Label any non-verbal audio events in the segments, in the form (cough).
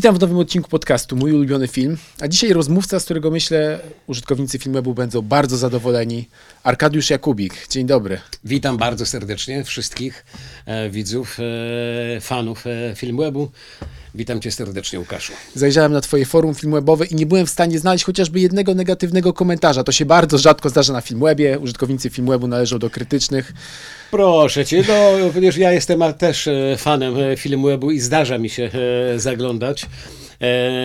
Witam w nowym odcinku podcastu, mój ulubiony film. A dzisiaj rozmówca, z którego myślę użytkownicy filmu będą bardzo zadowoleni. Arkadiusz Jakubik. Dzień dobry. Witam bardzo serdecznie wszystkich e, widzów, e, fanów e. Witam cię serdecznie, Łukaszu. Zajrzałem na twoje forum filmwebowe i nie byłem w stanie znaleźć chociażby jednego negatywnego komentarza. To się bardzo rzadko zdarza na Filmwebie. Użytkownicy Filmwebu należą do krytycznych. Proszę cię, no ponieważ ja jestem też e, fanem e, Filmwebu i zdarza mi się e, zaglądać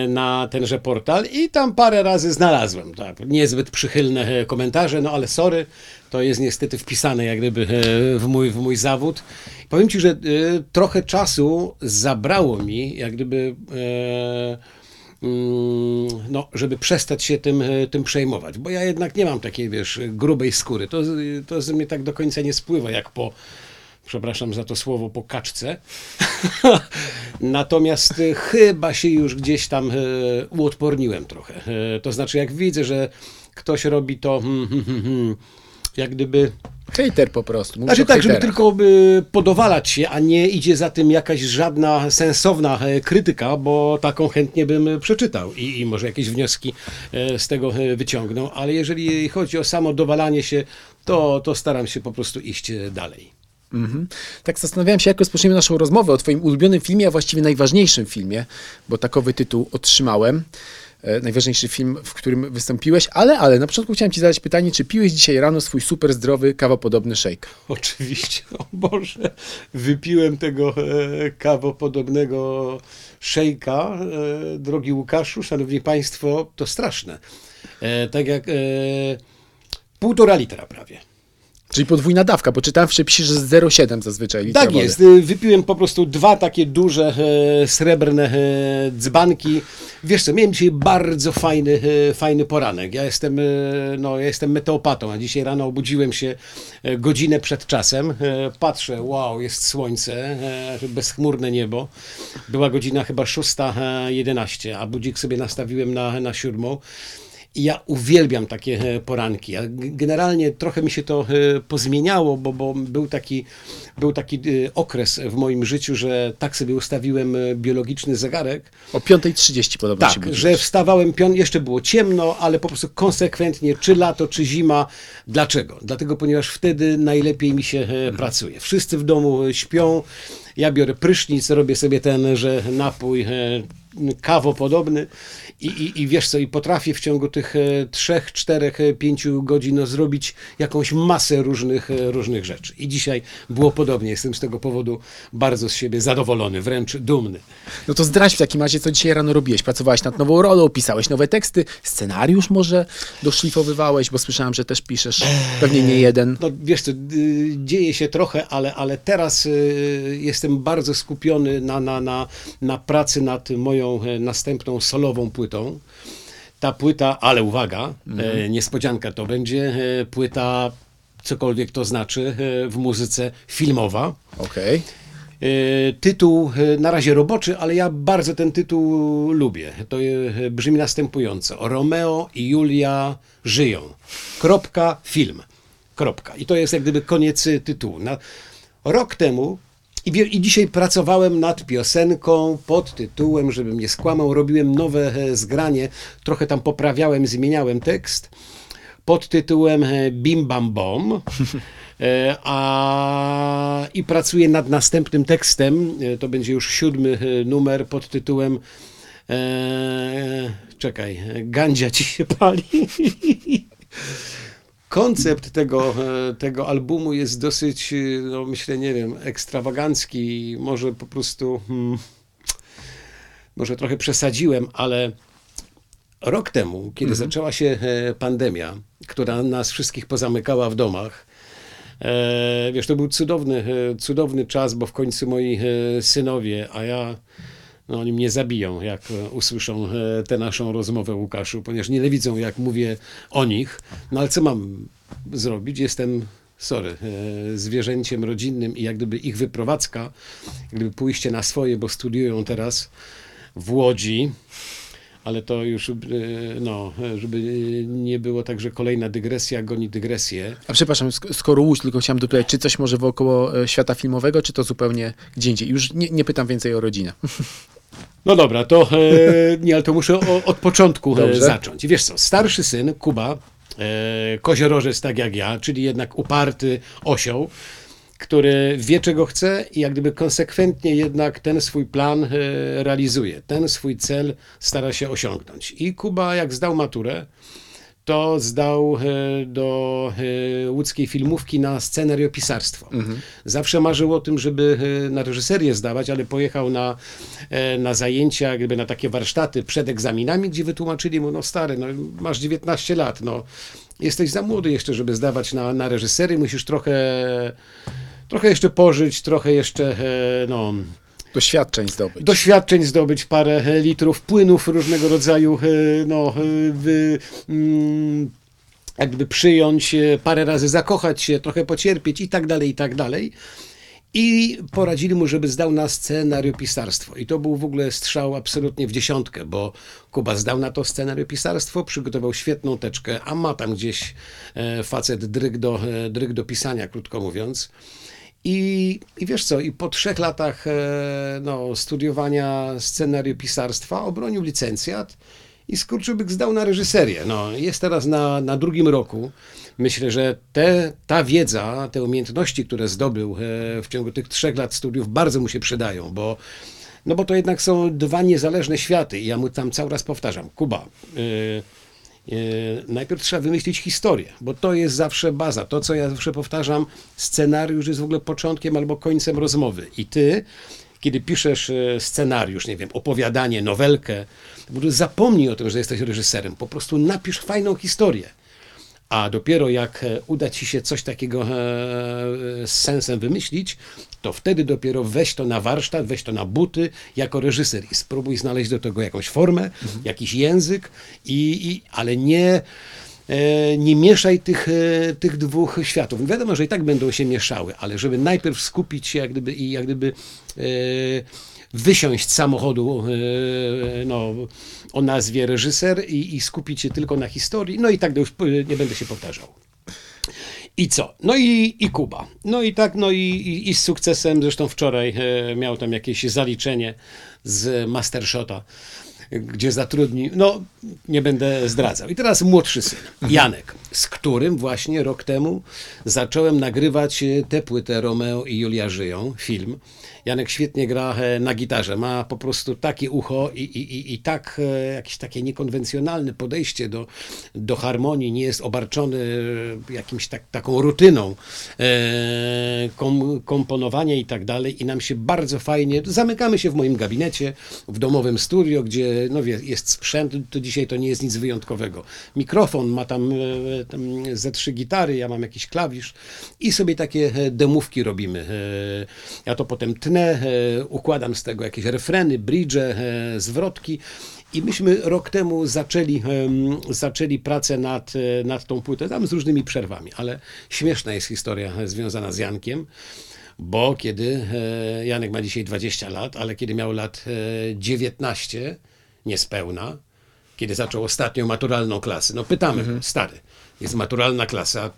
na tenże portal i tam parę razy znalazłem tak, niezbyt przychylne komentarze, no ale sorry, to jest niestety wpisane jak gdyby e, w mój, w mój zawód. Powiem ci, że e, trochę czasu zabrało mi jak gdyby e, mm, no, żeby przestać się tym, tym przejmować, bo ja jednak nie mam takiej, wiesz, grubej skóry. To, to z mnie tak do końca nie spływa, jak po, przepraszam za to słowo, po kaczce. (laughs) Natomiast chyba się już gdzieś tam uodporniłem trochę. To znaczy, jak widzę, że ktoś robi to jak gdyby Hejter po prostu. Znaczy tak, żeby hejterach. tylko y, podowalać się, a nie idzie za tym jakaś żadna sensowna e, krytyka, bo taką chętnie bym e, przeczytał i, i może jakieś wnioski e, z tego e, wyciągnął, ale jeżeli chodzi o samo dowalanie się, to, to staram się po prostu iść dalej. Mhm. Tak zastanawiałem się, jak rozpoczniemy naszą rozmowę o twoim ulubionym filmie, a właściwie najważniejszym filmie, bo takowy tytuł otrzymałem. E, najważniejszy film, w którym wystąpiłeś, ale, ale na początku chciałem ci zadać pytanie, czy piłeś dzisiaj rano swój super zdrowy, kawopodobny shake? Oczywiście, o Boże, wypiłem tego e, kawopodobnego szejka, e, drogi Łukaszu, szanowni państwo, to straszne. E, tak jak e, półtora litra prawie. Czyli podwójna dawka, bo czytałem w przepisie, że z 0,7 zazwyczaj Tak wody. jest, y, wypiłem po prostu dwa takie duże e, srebrne e, dzbanki. Wiesz co, miałem dzisiaj bardzo fajny, e, fajny poranek. Ja jestem, no, ja jestem meteopatą, a dzisiaj rano obudziłem się godzinę przed czasem. Patrzę, wow, jest słońce, bezchmurne niebo. Była godzina chyba 6.11, a budzik sobie nastawiłem na, na siódmą. Ja uwielbiam takie e, poranki. Generalnie trochę mi się to e, pozmieniało, bo, bo był taki, był taki e, okres w moim życiu, że tak sobie ustawiłem biologiczny zegarek, O 5.30 podobno się tak, budziłeś. że wstawałem, jeszcze było ciemno, ale po prostu konsekwentnie, czy lato, czy zima. Dlaczego? Dlatego, ponieważ wtedy najlepiej mi się pracuje. Wszyscy w domu śpią, ja biorę prysznic, robię sobie ten, że napój e, kawopodobny i, i, i wiesz co, i potrafię w ciągu tych e, trzech, czterech, e, pięciu godzin no, zrobić jakąś masę różnych, różnych rzeczy. I dzisiaj było podobnie. Jestem z tego powodu bardzo z siebie zadowolony, wręcz dumny. No to zdradź w takim razie, co dzisiaj rano robiłeś. Pracowałeś nad nową rolą, pisałeś nowe teksty, scenariusz może doszlifowywałeś, bo słyszałem, że też piszesz pewnie nie jeden. No wiesz co, y, dzieje się trochę, ale, ale teraz y, jestem bardzo skupiony na, na, na, na pracy nad moją e, następną solową płytą. Ta płyta, ale uwaga, e, niespodzianka to będzie e, płyta, cokolwiek to znaczy, w muzyce filmowa. Okej. E, Tytuł na razie roboczy, ale ja bardzo ten tytuł lubię. To brzmi następująco. Romeo i Julia żyją. Kropka, film. Kropka. I to jest jak gdyby koniec tytułu. Na, rok temu i, i dzisiaj pracowałem nad piosenką pod tytułem, żebym nie skłamał, robiłem nowe e, zgranie, trochę tam poprawiałem, zmieniałem tekst pod tytułem e, Bim Bam Bom. (laughs) E, A, I pracuję nad następnym tekstem. To będzie już siódmy numer pod tytułem. Czekaj, Gandzia ci się pali. (laughs) Koncept tego, e, tego albumu jest dosyć, e, no myślę, nie wiem, ekstrawagancki. Może po prostu. Hmm, może trochę przesadziłem, ale rok temu, kiedy zaczęła się e, pandemia, która nas wszystkich pozamykała w domach, e, wiesz, to był cudowny, cudowny czas, bo w końcu moi synowie, a ja, no oni mnie zabiją, jak e, usłyszą e, tę naszą rozmowę, Łukaszu, ponieważ nienawidzą, jak mówię o nich. No ale co mam zrobić? Jestem sorry, e, zwierzęciem rodzinnym i jak gdyby ich wyprowadzka, jak gdyby pójście na swoje, bo studiują teraz w Łodzi, ale to już, no, żeby nie było tak, że kolejna dygresja goni dygresję. A przepraszam, sk- skoro Łódź, tylko chciałem dopytać, czy coś może wokoło świata filmowego, czy to zupełnie gdzie indziej? Już nie, nie pytam więcej o rodzinę. (laughs) No dobra, to e, nie, ale to muszę o, od początku e, Dobrze. zacząć. Wiesz co, starszy syn, Kuba, e, koziorożec tak jak ja, czyli jednak uparty osioł, który wie czego chce i jak gdyby konsekwentnie jednak ten swój plan realizuje. Ten swój cel stara się osiągnąć. I Kuba jak zdał maturę, to zdał e, do e, łódzkiej filmówki na scenariopisarstwo. Zawsze marzył o tym, żeby e, na reżyserię zdawać, ale pojechał na, na zajęcia, gdyby na takie warsztaty przed egzaminami, gdzie wytłumaczyli mu, no stary, no, masz 19 lat, no, jesteś za młody jeszcze, żeby zdawać na, na reżyserię, musisz trochę, trochę jeszcze pożyć, trochę jeszcze, no, Doświadczeń zdobyć. doświadczeń zdobyć, parę e, litrów płynów różnego rodzaju, e, no, e, mm, jakby przyjąć, parę razy zakochać się, trochę pocierpieć i tak dalej, i tak dalej. I poradzili mu, żeby zdał na scenariopisarstwo. I to był w ogóle strzał absolutnie w dziesiątkę, bo Kuba zdał na to scenariopisarstwo, przygotował świetną teczkę, a ma tam gdzieś facet dryg do, dryg do pisania, krótko mówiąc. I, I wiesz co, i po trzech latach e, no, studiowania scenariopisarstwa obronił licencjat i Skurczybyk zdał na reżyserię. No, jest teraz na, na drugim roku. Myślę, że te, ta wiedza, te umiejętności, które zdobył e, w ciągu tych trzech lat studiów, bardzo mu się przydają, bo, no bo to jednak są dwa niezależne światy. I ja mu tam cały raz powtarzam, Kuba, E, Najpierw trzeba wymyślić historię, bo to jest zawsze baza. To, co ja zawsze powtarzam, scenariusz jest w ogóle początkiem albo końcem rozmowy. I ty, kiedy piszesz e, scenariusz, nie wiem, opowiadanie, nowelkę, zapomnij o tym, że jesteś reżyserem. Po prostu napisz fajną historię. A dopiero jak e, uda ci się coś takiego e, z sensem wymyślić, to wtedy dopiero weź to na warsztat, weź to na buty jako reżyser i spróbuj znaleźć do tego jakąś formę, jakiś język, i, i, ale nie, e, nie mieszaj tych, tych dwóch światów. Wiadomo, że i tak będą się mieszały, ale żeby najpierw skupić się jak gdyby, i jak gdyby wysiąść z samochodu e, no, o nazwie reżyser i, i skupić się tylko na historii. No i tak już e, nie będę się powtarzał. I co? No i, i Kuba. No i tak, no i, i, i z sukcesem, zresztą wczoraj e, miał tam jakieś zaliczenie z Mastershota, gdzie zatrudnił, no nie będę zdradzał. I teraz młodszy syn, Janek, z którym właśnie rok temu zacząłem nagrywać tę płytę Romeo i Julia żyją, film. Janek świetnie gra e, na gitarze, ma po prostu takie ucho i, i, i, tak e, jakieś takie niekonwencjonalne podejście do, do harmonii, nie jest obarczony e, jakimś tak, taką rutyną kom, komponowania i tak dalej i nam się bardzo fajnie, zamykamy się w moim gabinecie, w domowym studio, gdzie no wie, jest sprzęt, to dzisiaj to nie jest nic wyjątkowego. Mikrofon, ma tam, tam ze trzy gitary, ja mam jakiś klawisz i sobie takie demówki robimy. Ja to potem tnę, e, układam z tego jakieś refreny, bridge, e, zwrotki. I myśmy rok temu zaczęli, em, zaczęli pracę nad, e, nad tą płytą, tam z różnymi przerwami, ale śmieszna jest historia e, związana z Jankiem, bo kiedy e, Janek ma dzisiaj 20 lat, ale kiedy miał lat e, 19, niespełna, kiedy zaczął ostatnią maturalną klasę, no pytamy, stary, jest maturalna klasa,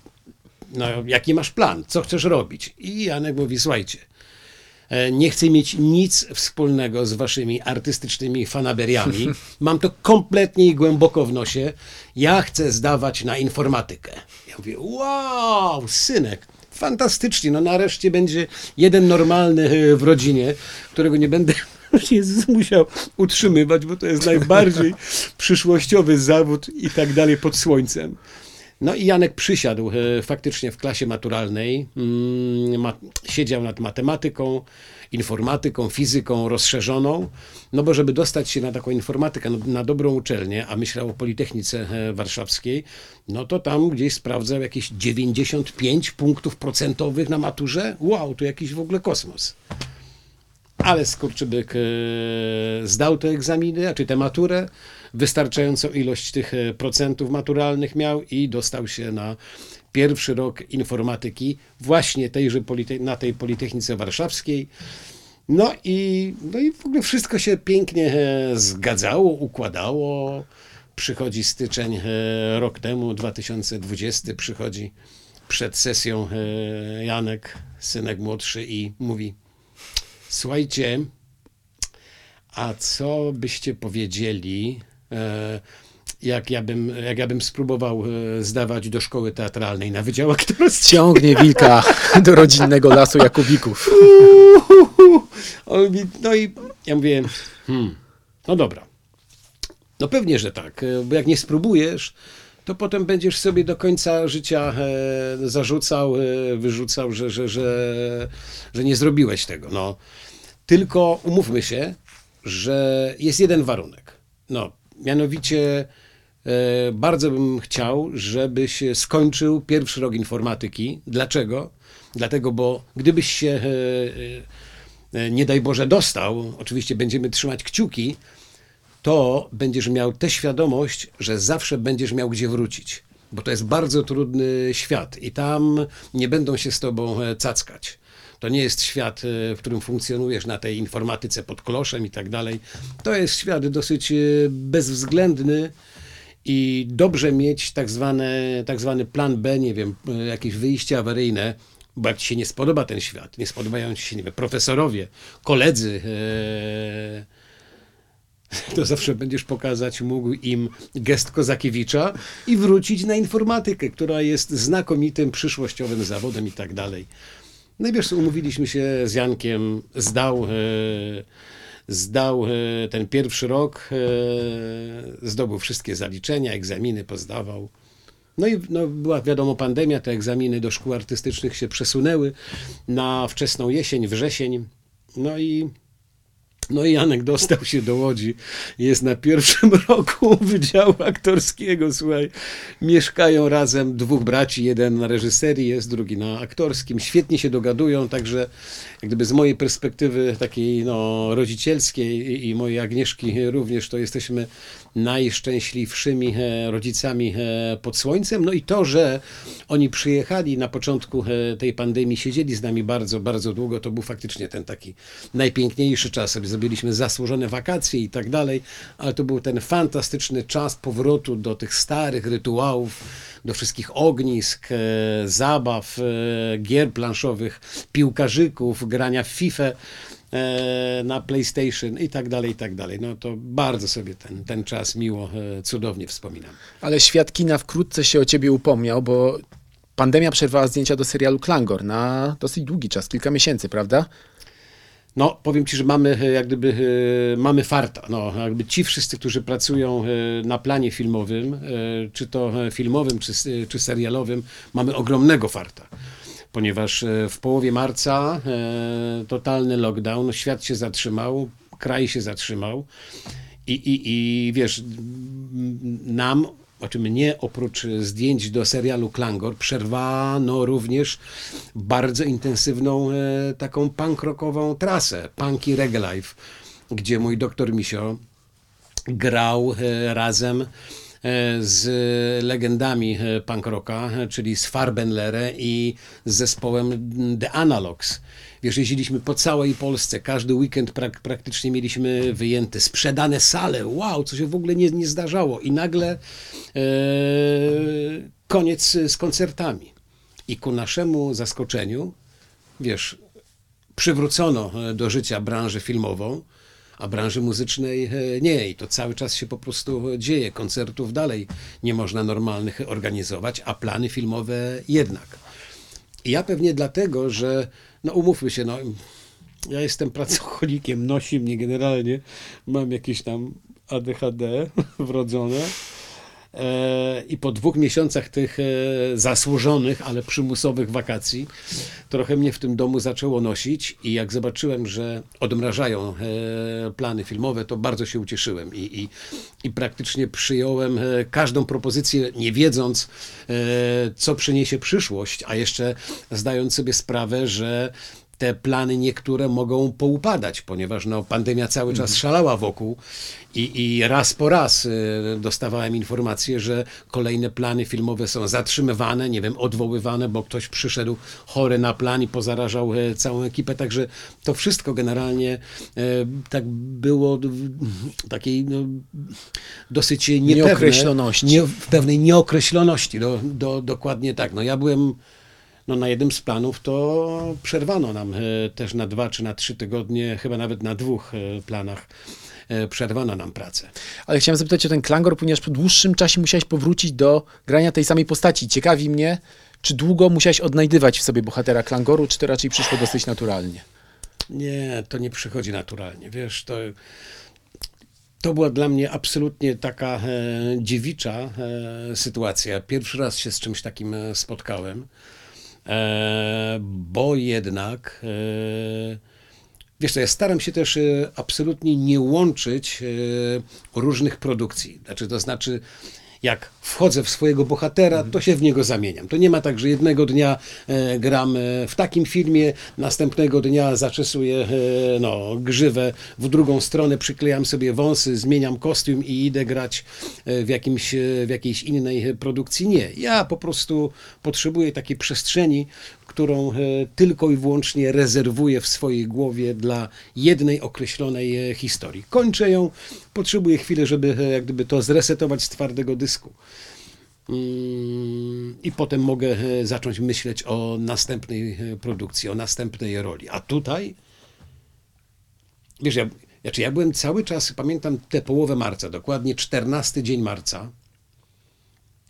no jaki masz plan, co chcesz robić? I Janek mówi, słuchajcie, E, Nie chcę mieć nic wspólnego z waszymi artystycznymi fanaberiami. (laughs) Mam to kompletnie i głęboko w nosie. Ja chcę zdawać na informatykę. Ja mówię, wow, synek, fantastycznie. No nareszcie będzie jeden normalny e, w rodzinie, którego nie będę (laughs) Jezus, musiał utrzymywać, bo to jest najbardziej (laughs) przyszłościowy zawód i tak dalej pod słońcem. No i Janek przysiadł e, faktycznie w klasie maturalnej, mm, siedział nad matematyką, informatyką, fizyką rozszerzoną, no bo żeby dostać się na taką informatykę, no, na dobrą uczelnię, a myślał o Politechnice e, Warszawskiej, no to tam gdzieś sprawdzał jakieś 95 punktów procentowych na maturze. Wow, to jakiś w ogóle kosmos. Ale Skurczybyk e, zdał te egzaminy, a czy tę maturę, wystarczającą ilość tych e, procentów maturalnych miał i dostał się na pierwszy rok informatyki właśnie tejże na tej Politechnice Warszawskiej. No i, no i w ogóle wszystko się pięknie e, zgadzało, układało. Przychodzi styczeń e, rok temu, 2020, przychodzi przed sesją Janek, synek młodszy i mówi Słuchajcie, a co byście powiedzieli, jak ja bym, jak ja bym spróbował e, zdawać do szkoły teatralnej na Wydział Aktorski? Ciągnie wilka (laughs) do rodzinnego lasu Jakubików. No i ja mówię, hmm, no dobra. No pewnie, że tak, e, bo jak nie spróbujesz, to potem będziesz sobie do końca życia e, zarzucał, e, wyrzucał, że, że, że, że nie zrobiłeś tego. No. Tylko umówmy się, że jest jeden warunek. No, mianowicie e, bardzo bym chciał, żebyś skończył pierwszy rok informatyki. Dlaczego? Dlatego, bo gdybyś się, e, e, nie daj Boże, dostał, oczywiście będziemy trzymać kciuki, to będziesz miał tę świadomość, że zawsze będziesz miał gdzie wrócić. Bo to jest bardzo trudny świat i tam nie będą się z tobą cackać. To nie jest świat, e, w którym funkcjonujesz na tej informatyce pod kloszem i tak dalej. To jest świat dosyć e, bezwzględny i dobrze mieć tak, zwane, tak zwany plan B, nie wiem, e, jakieś wyjście awaryjne, bo jak ci się nie spodoba ten świat, nie spodobają ci się, nie wiem, profesorowie, koledzy, (laughs) to zawsze będziesz pokazać mógł im gest Kozakiewicza i wrócić na informatykę, która jest znakomitym przyszłościowym zawodem i tak dalej. No i wiesz, umówiliśmy się z Jankiem, zdał, e, zdał e, ten pierwszy rok, e, zdobył wszystkie zaliczenia, egzaminy pozdawał. No i no, była wiadomo pandemia, te egzaminy do szkół artystycznych się przesunęły na wczesną jesień, wrzesień. No i no i Janek dostał się do Łodzi. Jest na pierwszym (laughs) roku Wydziału Aktorskiego, słuchaj. Mieszkają razem dwóch braci, jeden na reżyserii jest, drugi na aktorskim. Świetnie się dogadują, także jak gdyby z mojej perspektywy takiej no, rodzicielskiej i, i mojej Agnieszki również, to jesteśmy najszczęśliwszymi e, rodzicami e, pod słońcem. No i to, że oni przyjechali na początku e, tej pandemii, siedzieli z nami bardzo, bardzo długo, to był faktycznie ten taki najpiękniejszy czas. Zrobiliśmy zasłużone wakacje i tak dalej, ale to był ten fantastyczny czas powrotu do tych starych rytuałów, do wszystkich ognisk, zabaw, gier planszowych, piłkarzyków, grania w FIFA na PlayStation i tak dalej, i tak dalej. No to bardzo sobie ten, ten czas miło, e, cudownie wspominam. Ale świat kina wkrótce się o ciebie upomniał, bo pandemia przerwała zdjęcia do serialu Klangor na dosyć długi czas, kilka miesięcy, prawda? No, powiem ci, że mamy e, jak gdyby e, mamy farta. No, jakby ci wszyscy, którzy pracują e, na planie filmowym, e, czy to e, filmowym, czy, czy serialowym, mamy ogromnego farta. Ponieważ e, w połowie marca e, totalny lockdown, świat się zatrzymał, kraj się zatrzymał i, i, i wiesz, nam, znaczy mnie oprócz zdjęć do serialu Klangor przerwano również bardzo intensywną e, taką punk rockową trasę, Punky Reggae Life, gdzie mój doktor Misio grał razem z legendami e, punk rocka, e, czyli z Farbenlere i z zespołem The Analogs. Wiesz, jeździliśmy po całej Polsce, każdy weekend prak- praktycznie mieliśmy wyjęte, sprzedane sale, wow, co się w ogóle nie, nie zdarzało. I nagle e, koniec z koncertami. I ku naszemu zaskoczeniu, wiesz, przywrócono e, do życia branżę filmową, a branży muzycznej e, nie. I to cały czas się po prostu dzieje. Koncertów dalej nie można normalnych organizować, a plany filmowe jednak. I ja pewnie dlatego, że, no umówmy się, no, ja jestem pracocholikiem, nosi mnie generalnie, mam jakieś tam ADHD (laughs) wrodzone. I po dwóch miesiącach tych e, zasłużonych, ale przymusowych wakacji, trochę mnie w tym domu zaczęło nosić. I jak zobaczyłem, że odmrażają e, plany filmowe, to bardzo się ucieszyłem. I, i, i praktycznie przyjąłem e, każdą propozycję, nie wiedząc, co przyniesie przyszłość, a jeszcze zdając sobie sprawę, że te plany niektóre mogą poupadać, ponieważ no, pandemia cały czas szalała wokół i, i raz po raz y, dostawałem informację, że kolejne plany filmowe są zatrzymywane, nie wiem, odwoływane, bo ktoś przyszedł chory na plan i pozarażał e, całą ekipę, także to wszystko generalnie e, tak było w takiej no, dosyć niepewne, Nieokreśloności. Nie, w pewnej nieokreśloności, do, do, dokładnie tak. No ja byłem no na jednym z planów to przerwano nam e, też na dwa czy na trzy tygodnie, chyba nawet na dwóch e, planach e, przerwano nam pracę. Ale chciałem zapytać o ten klangor, ponieważ po dłuższym czasie musiałeś powrócić do grania tej samej postaci. Ciekawi mnie, czy długo musiałeś odnajdywać w sobie bohatera klangoru, czy to raczej przyszło dosyć naturalnie? Nie, to nie przychodzi naturalnie. Wiesz, to, to była dla mnie absolutnie taka e, dziewicza e, sytuacja. Pierwszy raz się z czymś takim spotkałem, bo jednak. E, Wiesz co, ja staram się też e, absolutnie nie łączyć e, różnych produkcji. Znaczy, to znaczy, jak wchodzę w swojego bohatera, to się w niego zamieniam. To nie ma tak, że jednego dnia e, gram e, w takim filmie, następnego dnia zaczesuję e, no, grzywę w drugą stronę, przyklejam sobie wąsy, zmieniam kostium i idę grać w, jakimś, w jakiejś innej produkcji. Nie. Ja po prostu potrzebuję takiej przestrzeni, którą e, tylko i wyłącznie rezerwuję w swojej głowie dla jednej określonej e, historii. Kończę ją, potrzebuję chwilę, żeby e, jak gdyby to zresetować z twardego dysku. Mm, I potem mogę zacząć myśleć o następnej produkcji, o następnej roli. A tutaj, wiesz, ja, znaczy ja byłem cały czas, pamiętam tę połowę marca, dokładnie 14 dzień marca.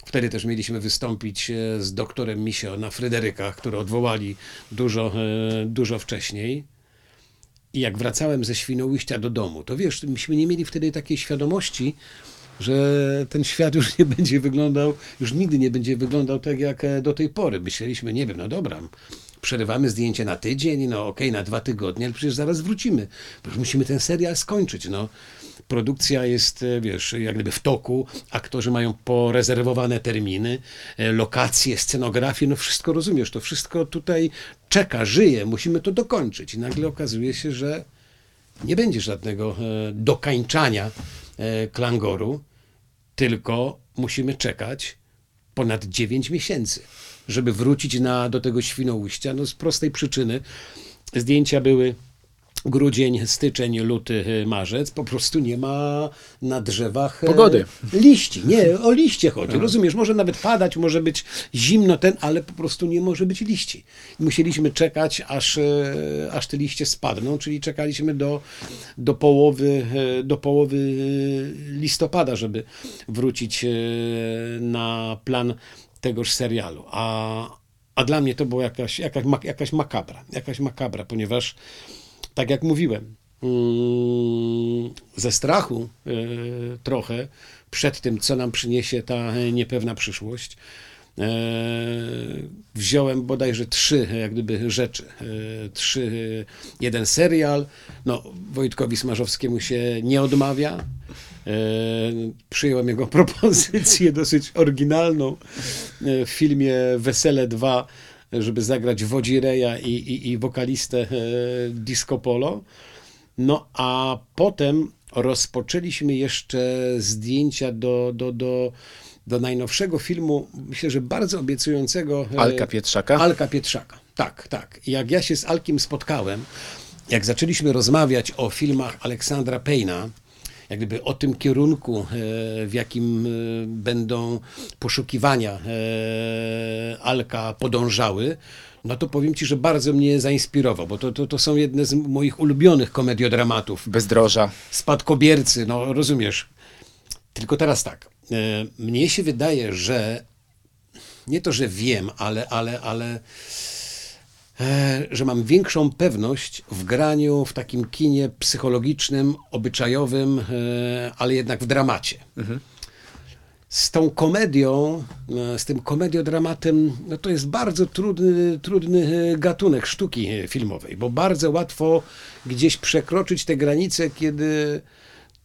Wtedy też mieliśmy wystąpić e, z doktorem Misio na Fryderykach, które odwołali dużo, e, dużo wcześniej. I jak wracałem ze Świnoujścia do domu, to wiesz, myśmy nie mieli wtedy takiej świadomości, że ten świat już nie będzie wyglądał, już nigdy nie będzie wyglądał tak jak e, do tej pory. Myśleliśmy, nie wiem, no dobra, przerywamy zdjęcie na tydzień, no okej, na dwa tygodnie, ale przecież zaraz wrócimy. Przecież musimy ten serial skończyć, no. Produkcja jest, e, wiesz, jak gdyby w toku, aktorzy mają porezerwowane terminy, e, lokacje, scenografię, no wszystko rozumiesz, to wszystko tutaj czeka, żyje, musimy to dokończyć. I nagle okazuje się, że nie będzie żadnego e, dokańczania klangoru, tylko musimy czekać ponad 9 miesięcy, żeby wrócić na, do tego Świnoujścia. No z prostej przyczyny zdjęcia były grudzień, styczeń, luty, e, marzec, po prostu nie ma na drzewach e, Pogody. liści. Nie, (laughs) o liście chodzi. Rozumiesz, może nawet padać, może być zimno ten, ale po prostu nie może być liści. Musieliśmy czekać, aż, e, aż te liście spadną, czyli czekaliśmy do, do, połowy, e, do połowy listopada, żeby wrócić na plan tegoż serialu. A, a dla mnie to była jakaś, jakaś, jakaś makabra, jakaś makabra, ponieważ tak jak mówiłem, mm, ze strachu e, trochę przed tym, co nam przyniesie ta niepewna przyszłość, e, wziąłem bodajże trzy jak gdyby rzeczy. E, Trzy, jeden serial, no Wojtkowi Smarzowskiemu się nie odmawia. Przyjąłem jego (laughs) propozycję dosyć oryginalną w filmie Wesele 2, żeby zagrać Wodzireja i, i, i wokalistę e, Disco Polo. No a potem rozpoczęliśmy jeszcze zdjęcia do, do, do, do najnowszego filmu, myślę, że bardzo obiecującego. e, Alka Pietrzaka? Alka Pietrzaka. Tak, tak. Jak ja się z Alkiem spotkałem, jak zaczęliśmy rozmawiać o filmach Aleksandra Payna, jak gdyby o tym kierunku, e, w jakim e, będą poszukiwania e, Alka podążały, no to powiem Ci, że bardzo mnie zainspirował, bo to, to, to są jedne z moich ulubionych komediodramatów. Bezdroża. Spadkobiercy, no rozumiesz. Tylko teraz tak, mnie się wydaje, że nie to, że wiem, ale, ale, ale że mam większą pewność w graniu w takim kinie psychologicznym, obyczajowym, e, ale jednak w dramacie. Z tą komedią, e, z tym komediodramatem, no to jest bardzo trudny, trudny e, gatunek sztuki e, filmowej, bo bardzo łatwo gdzieś przekroczyć te granice, kiedy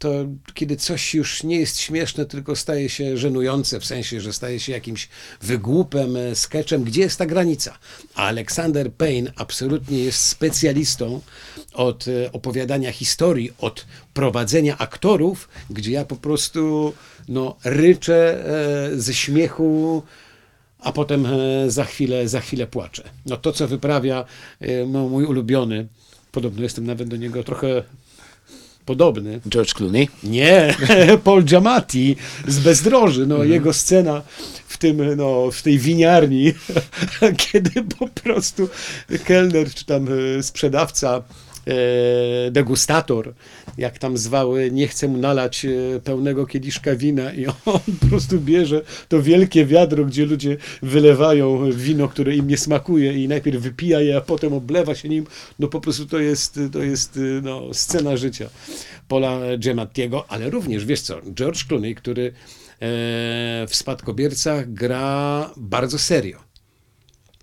to kiedy coś już nie jest śmieszne, tylko staje się żenujące, w sensie, że staje się jakimś wygłupem, e, sketchem. Gdzie jest ta granica? A Alexander Payne absolutnie jest specjalistą od e, opowiadania historii, od prowadzenia aktorów, gdzie ja po prostu no, ryczę e, ze śmiechu, a potem za chwilę, za chwilę płaczę. No to, co wyprawia no, mój ulubiony, podobno jestem nawet do niego trochę podobny, George Clooney. nie, (laughs) Paul Giamatti z Bezdroży, no jego scena w tym, no, w tej winiarni, (laughs) kiedy po prostu kelner czy tam e, sprzedawca degustator, jak tam zwały, nie chce mu nalać e, pełnego kieliszka wina i (laughs) on po prostu bierze to wielkie wiadro, gdzie ludzie wylewają wino, które im nie smakuje i najpierw wypija je, a potem oblewa się nim. No po prostu to jest, to jest no, scena życia Paula Giamattiego, ale również, wiesz co, George Clooney, który e, w Spadkobiercach gra bardzo serio.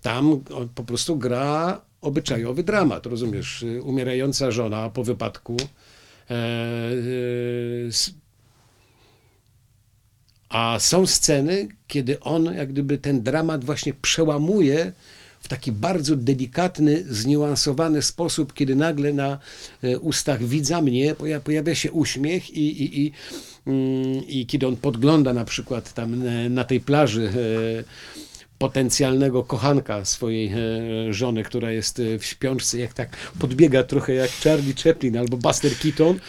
Tam on po prostu gra obyczajowy dramat, rozumiesz? Umierająca żona po wypadku. E, e, a są sceny, kiedy on jak gdyby ten dramat właśnie przełamuje w taki bardzo delikatny, zniuansowany sposób, kiedy nagle na e, ustach widza mnie poja- pojawia się uśmiech i, i, i, mm, i kiedy on podgląda na przykład tam na tej plaży potencjalnego kochanka swojej e, żony, która jest e, w śpiączce, jak tak podbiega trochę jak Charlie Chaplin albo Buster Keaton,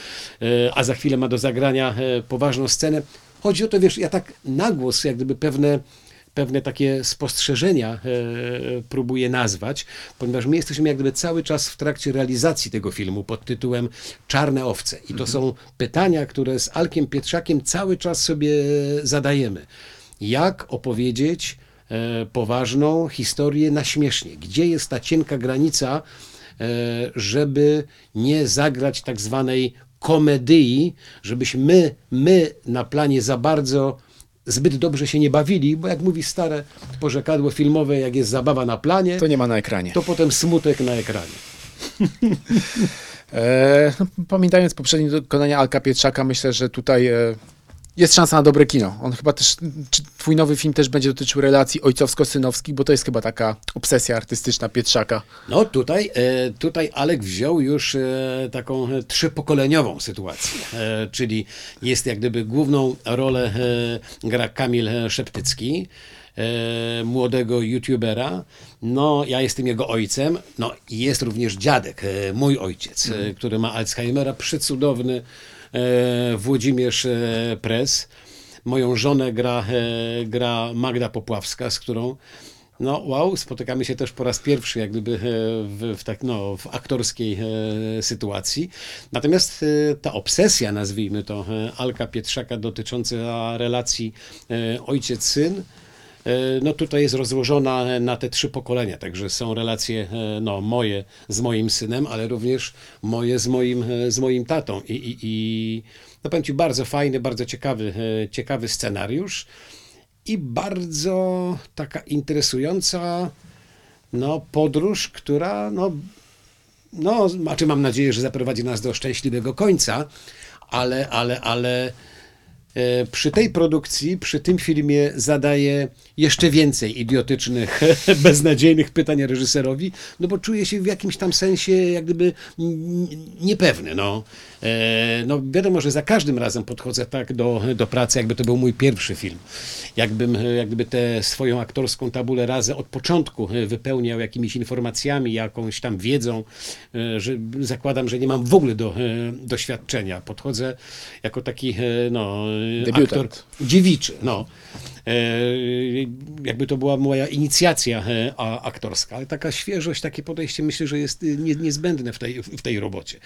e, a za chwilę ma do zagrania poważną scenę. Chodzi o to, wiesz, ja tak na głos jak gdyby pewne pewne takie spostrzeżenia e, próbuję nazwać, ponieważ my jesteśmy jak gdyby cały czas w trakcie realizacji tego filmu pod tytułem Czarne owce. I to są pytania, które z Alkiem Pietrzakiem cały czas sobie zadajemy. Jak opowiedzieć poważną historię na śmiesznie? Gdzie jest ta cienka granica, e, żeby nie zagrać tak zwanej komedii, żebyśmy my, my na planie za bardzo zbyt dobrze się nie bawili, bo jak mówi stare porzekadło filmowe, jak jest zabawa na planie, To nie ma na ekranie. to potem smutek na ekranie. (laughs) E, no, pamiętając poprzednie dokonania Alka Pietrzaka, myślę, że tutaj e, jest szansa na dobre kino. On chyba też, czy twój nowy film też będzie dotyczył relacji ojcowsko-synowskich, bo to jest chyba taka obsesja artystyczna Pietrzaka. No tutaj, e, tutaj Alek wziął już e, taką e, trzypokoleniową sytuację, czyli jest jak gdyby główną rolę gra Kamil Szeptycki, młodego youtubera. No, ja jestem jego ojcem. No, i jest również dziadek, mój ojciec, e, który ma Alzheimera, przecudowny e, Włodzimierz e, Pres. Moją żonę gra, e, gra Magda Popławska, z którą no wow, spotykamy się też po raz pierwszy jak gdyby e, w, w, tak, no, w aktorskiej e, sytuacji. Natomiast e, ta obsesja, nazwijmy to, e, Alka Pietrzaka dotycząca relacji e, ojciec-syn, e, no tutaj jest rozłożona na te trzy pokolenia, także są relacje e, no, moje z moim synem, ale również moje z moim, e, z moim tatą. I, i, i no powiem Ci, bardzo fajny, bardzo ciekawy, e, ciekawy scenariusz i bardzo taka interesująca no, podróż, która no, no, znaczy mam nadzieję, że zaprowadzi nas do szczęśliwego końca, ale, ale, ale e, przy tej produkcji, przy tym filmie zadaję jeszcze więcej idiotycznych, (laughs) beznadziejnych pytań reżyserowi, no bo czuję się w jakimś tam sensie jak gdyby niepewny. No. E, no wiadomo, że za każdym razem podchodzę tak do, do pracy, jakby to był mój pierwszy film. Jakbym e, jak gdyby tę swoją aktorską tabulę razę od początku e, wypełniał jakimiś informacjami, jakąś tam wiedzą, e, że zakładam, że nie mam w ogóle do, e, doświadczenia. Podchodzę jako taki e, no, e, Debiutant. aktor dziewiczy. No. E, jakby to była moja inicjacja e, aktorska, ale taka świeżość, takie podejście myślę, że jest nie, niezbędne w tej, w tej robocie.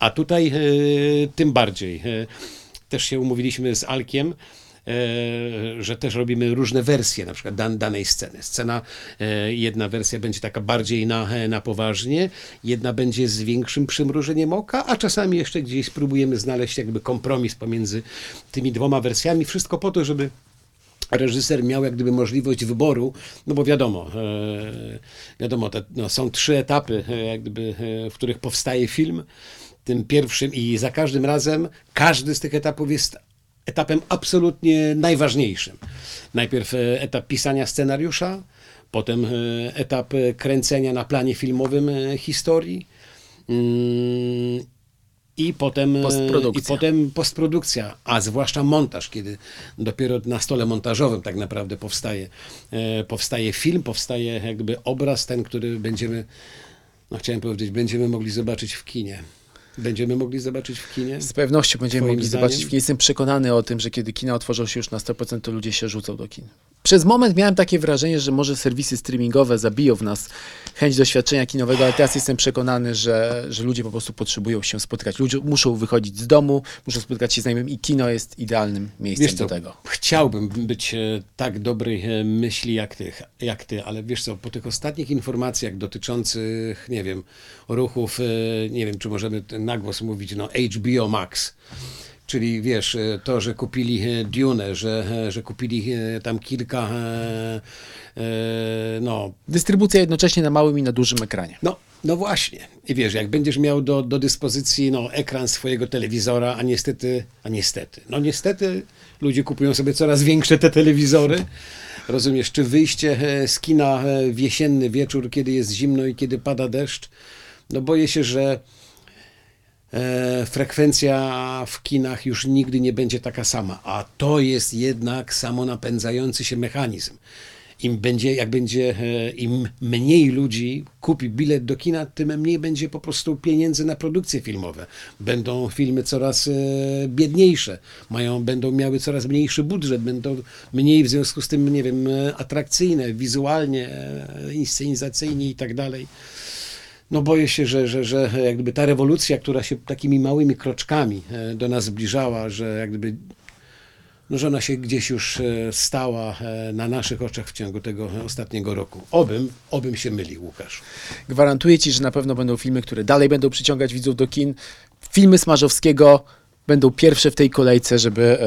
A tutaj e, tym bardziej. Też się umówiliśmy z Alkiem, że też robimy różne wersje na przykład dan, danej sceny. Scena, e, jedna wersja będzie taka bardziej na, e, na poważnie, jedna będzie z większym przymrużeniem oka, a czasami jeszcze gdzieś spróbujemy znaleźć jakby kompromis pomiędzy tymi dwoma wersjami. Wszystko po to, żeby reżyser miał jak gdyby możliwość wyboru, no bo wiadomo, e, wiadomo, te, no, są trzy etapy, e, jak gdyby, e, w których powstaje film. Tym pierwszym i za każdym razem każdy z tych etapów jest etapem absolutnie najważniejszym. Najpierw e, etap pisania scenariusza, potem e, etap e, kręcenia na planie filmowym historii. mm, I potem, Postprodukcja. I potem postprodukcja, a zwłaszcza montaż, kiedy dopiero na stole montażowym tak naprawdę powstaje, powstaje film, powstaje jakby obraz ten, który będziemy, no chciałem powiedzieć, będziemy mogli zobaczyć w kinie. Będziemy mogli zobaczyć w kinie? Z pewnością będziemy Twoim mogli zdaniem? zobaczyć. w kinie. Jestem przekonany o tym, że kiedy kina otworzą się już na 100%, to ludzie się rzucą do kin. Przez moment miałem takie wrażenie, że może serwisy streamingowe zabiją w nas chęć doświadczenia kinowego, ale teraz jestem przekonany, że, że ludzie po prostu potrzebują się spotkać. Ludzie muszą wychodzić z domu, muszą spotkać się z znajomymi i kino jest idealnym miejscem Wiesz co, do tego. chciałbym być e, tak dobrej e, myśli jak ty, jak ty, ale wiesz co, po tych ostatnich informacjach dotyczących, nie wiem, ruchów, e, nie wiem, czy możemy ten na głos mówić, no HBO Max, czyli wiesz, e, to, że kupili e, Dune, że, e, że kupili tam kilka, no, Dystrybucja jednocześnie na małym i na dużym ekranie. no, no właśnie. I wiesz, jak będziesz miał do, do dyspozycji no, ekran swojego telewizora, a niestety, a niestety, no niestety ludzie kupują sobie coraz większe te telewizory. Rozumiesz, czy wyjście z kina w jesienny wieczór, kiedy jest zimno i kiedy pada deszcz, no boję się, że frekwencja w kinach już nigdy nie będzie taka sama, a to jest jednak samonapędzający się mechanizm. Im będzie, jak będzie, e, im mniej ludzi kupi bilet do kina, tym mniej będzie po prostu pieniędzy na produkcje filmowe. Będą filmy coraz e, biedniejsze, mają, będą miały coraz mniejszy budżet, będą mniej w związku z tym, nie wiem, e, atrakcyjne, wizualnie, e, inscenizacyjnie i tak dalej. No boję się, że, że, że jak gdyby ta rewolucja, która się takimi małymi kroczkami e, do nas zbliżała, że jak gdyby no, że ona się gdzieś już e, stała e, na naszych oczach w ciągu tego ostatniego roku. Obym, obym się mylił, Łukasz. Gwarantuję ci, że na pewno będą filmy, które dalej będą przyciągać widzów do kin. Filmy Smarzowskiego będą pierwsze w tej kolejce, żeby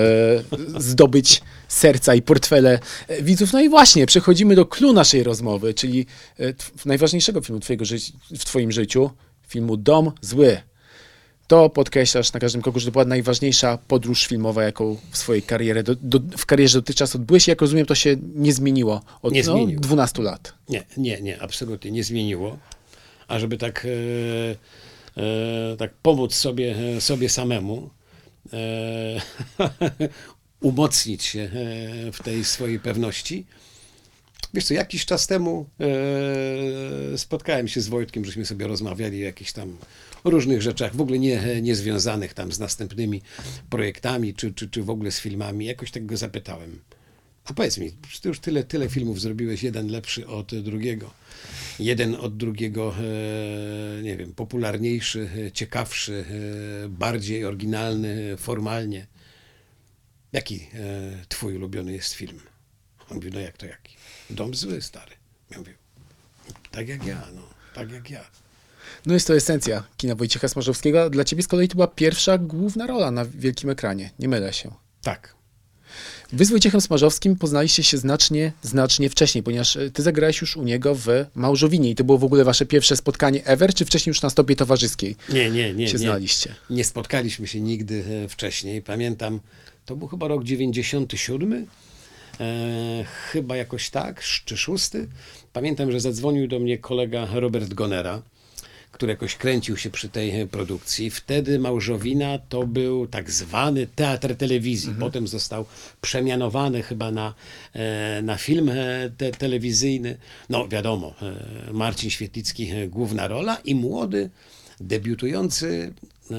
e, zdobyć serca i portfele e, widzów. No i właśnie, przechodzimy do clou naszej rozmowy, czyli e, najważniejszego filmu twojego ży- w twoim życiu, filmu Dom Zły. To podkreślasz na każdym kroku, że to była najważniejsza podróż filmowa, jaką w swojej karierze, do, do, w karierze dotychczas odbyłeś. Jak rozumiem, to się nie zmieniło od Nie no, zmieniło. 12 lat. Nie, nie, nie, absolutnie nie zmieniło. A żeby tak, e, e, tak pomóc sobie, e, sobie samemu, e, (laughs) umocnić się e, w tej swojej pewności. Wiesz co, jakiś czas temu e, spotkałem się z Wojtkiem, żeśmy sobie rozmawiali o jakichś tam różnych rzeczach, w ogóle nie, nie związanych tam z następnymi projektami, czy, czy, czy w ogóle z filmami. Jakoś tak go zapytałem. A powiedz mi, ty już tyle, tyle filmów zrobiłeś, jeden lepszy od drugiego. Jeden od drugiego, e, nie wiem, popularniejszy, e, ciekawszy, e, bardziej oryginalny e, formalnie. Jaki e, twój ulubiony jest film? On mówi, no jak to jaki? Dom zły, stary. Ja mówię, tak jak ja, no, tak jak ja. No jest to esencja kina Wojciecha Smarzowskiego. Dla ciebie z kolei to była pierwsza główna rola na wielkim ekranie. Nie mylę się. Tak. Wy z Wojciechem Smarzowskim poznaliście się znacznie, znacznie wcześniej, ponieważ e, ty zagrałeś już u niego w Małżowinie i to było w ogóle wasze pierwsze spotkanie ever, czy wcześniej już na stopie towarzyskiej Nie, nie, nie. się nie. znaliście? Nie spotkaliśmy się nigdy e, wcześniej. Pamiętam, to był chyba rok 97, e, chyba jakoś tak, czy szósty. Pamiętam, że zadzwonił do mnie kolega Robert Gonera, który jakoś kręcił się przy tej produkcji. Wtedy Małżowina to był tak zwany teatr telewizji. Potem został przemianowany chyba na, e, na film e, te, telewizyjny. No wiadomo, e, Marcin Świetlicki główna rola i młody, debiutujący e,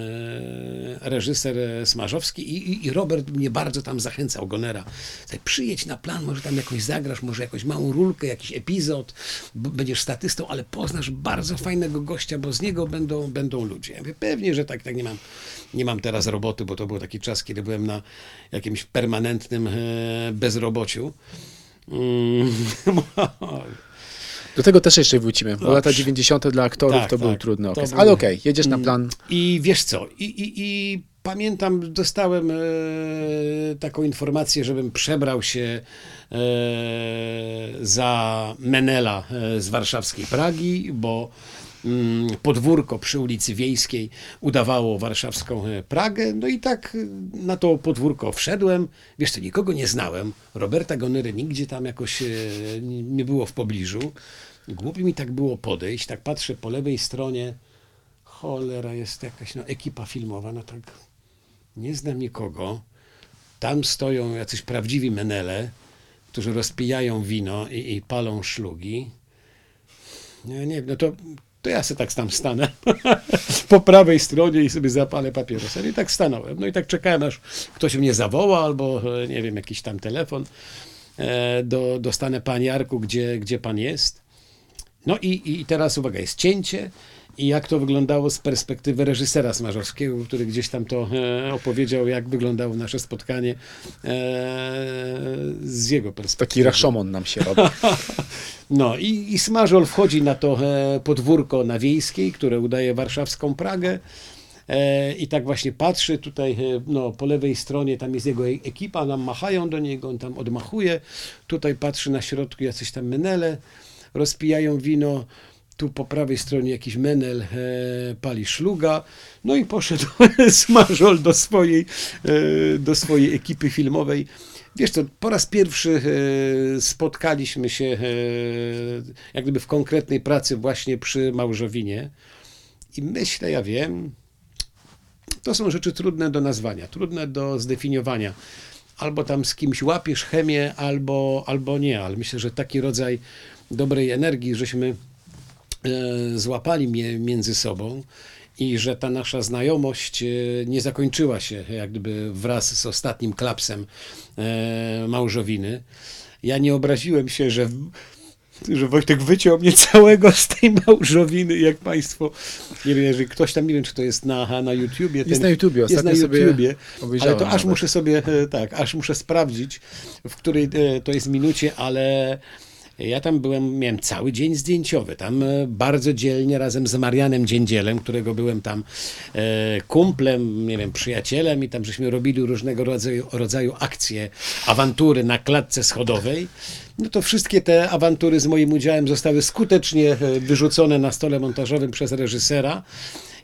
reżyser Smarzowski i, i, i Robert mnie bardzo tam zachęcał, Gonera. Słuchaj, Przyjedź na plan, może tam jakoś zagrasz, może jakąś małą rulkę, jakiś epizod, będziesz statystą, ale poznasz bardzo fajnego gościa, bo z niego będą, będą ludzie. Ja mówię, pewnie, że tak, tak nie mam, nie mam teraz roboty, bo to był taki czas, kiedy byłem na jakimś permanentnym e, bezrobociu. Mm, (laughs) Do tego też jeszcze wrócimy, bo Dobrze. lata 90. dla aktorów Tak, to był tak. trudny To okres. był- Ale okej, jedziesz na plan. I wiesz co, i, i, i pamiętam, dostałem e, taką informację, żebym przebrał się e, za Menela e, z warszawskiej Pragi, bo mm, podwórko przy ulicy Wiejskiej udawało warszawską e, Pragę, no i tak e, na to podwórko wszedłem, wiesz co, nikogo nie znałem, Roberta Gonery nigdzie tam jakoś nie było w pobliżu, głupio mi tak było podejść, tak patrzę po lewej stronie, cholera, jest jakaś no, ekipa filmowa, no tak nie znam nikogo. Tam stoją jacyś prawdziwi menele, którzy rozpijają wino i, i palą szlugi. Nie, nie, no to to ja sobie tak tam stanę (laughs) po prawej stronie i sobie zapalę papierosa. I tak stanąłem. No i tak czekałem, aż ktoś mnie zawoła, albo e, nie wiem, jakiś tam telefon. E, do, dostanę Panie Jarku, gdzie, gdzie Pan jest. No i, i teraz uwaga, jest cięcie. I jak to wyglądało z perspektywy reżysera Smarzowskiego, który gdzieś tam to e, opowiedział, jak wyglądało nasze spotkanie e, z jego perspektywy. Taki raszomon nam się robi. (laughs) No i, i Smażol wchodzi na to e, podwórko na Wiejskiej, które udaje warszawską Pragę. E, I tak właśnie patrzy tutaj, e, no, po lewej stronie tam jest jego e- ekipa, nam machają do niego, on tam odmachuje. Tutaj patrzy na środku jacyś tam menele, rozpijają wino. Tu po prawej stronie jakiś menel e, pali szluga. No i poszedł (laughs) Smażol do swojej, e, do swojej ekipy filmowej. Wiesz co, po raz pierwszy e, spotkaliśmy się e, jak gdyby w konkretnej pracy właśnie przy Małżowinie. I myślę, ja wiem, to są rzeczy trudne do nazwania, trudne do zdefiniowania. Albo tam z kimś łapiesz chemię, albo, albo nie, ale myślę, że taki rodzaj dobrej energii, żeśmy e, złapali mie- między sobą i że ta nasza znajomość e, nie zakończyła się jak gdyby wraz z ostatnim klapsem e, Małżowiny. Ja nie obraziłem się, że że Wojtek wyciął mnie całego z tej małżowiny, jak Państwo, nie wiem, jeżeli ktoś tam, nie wiem, czy to jest na, na YouTubie. Jest na YouTubie, jest na YouTubie, ale to aż nawet. muszę sobie, tak, aż muszę sprawdzić, w której to jest minucie, ale ja tam byłem, miałem cały dzień zdjęciowy, tam e, bardzo dzielnie razem z Marianem Dziędzielem, którego byłem tam e, kumplem, nie wiem, przyjacielem i tam żeśmy robili różnego rodzaju, rodzaju akcje, awantury na klatce schodowej. No to wszystkie te awantury z moim udziałem zostały skutecznie e, wyrzucone na stole montażowym przez reżysera.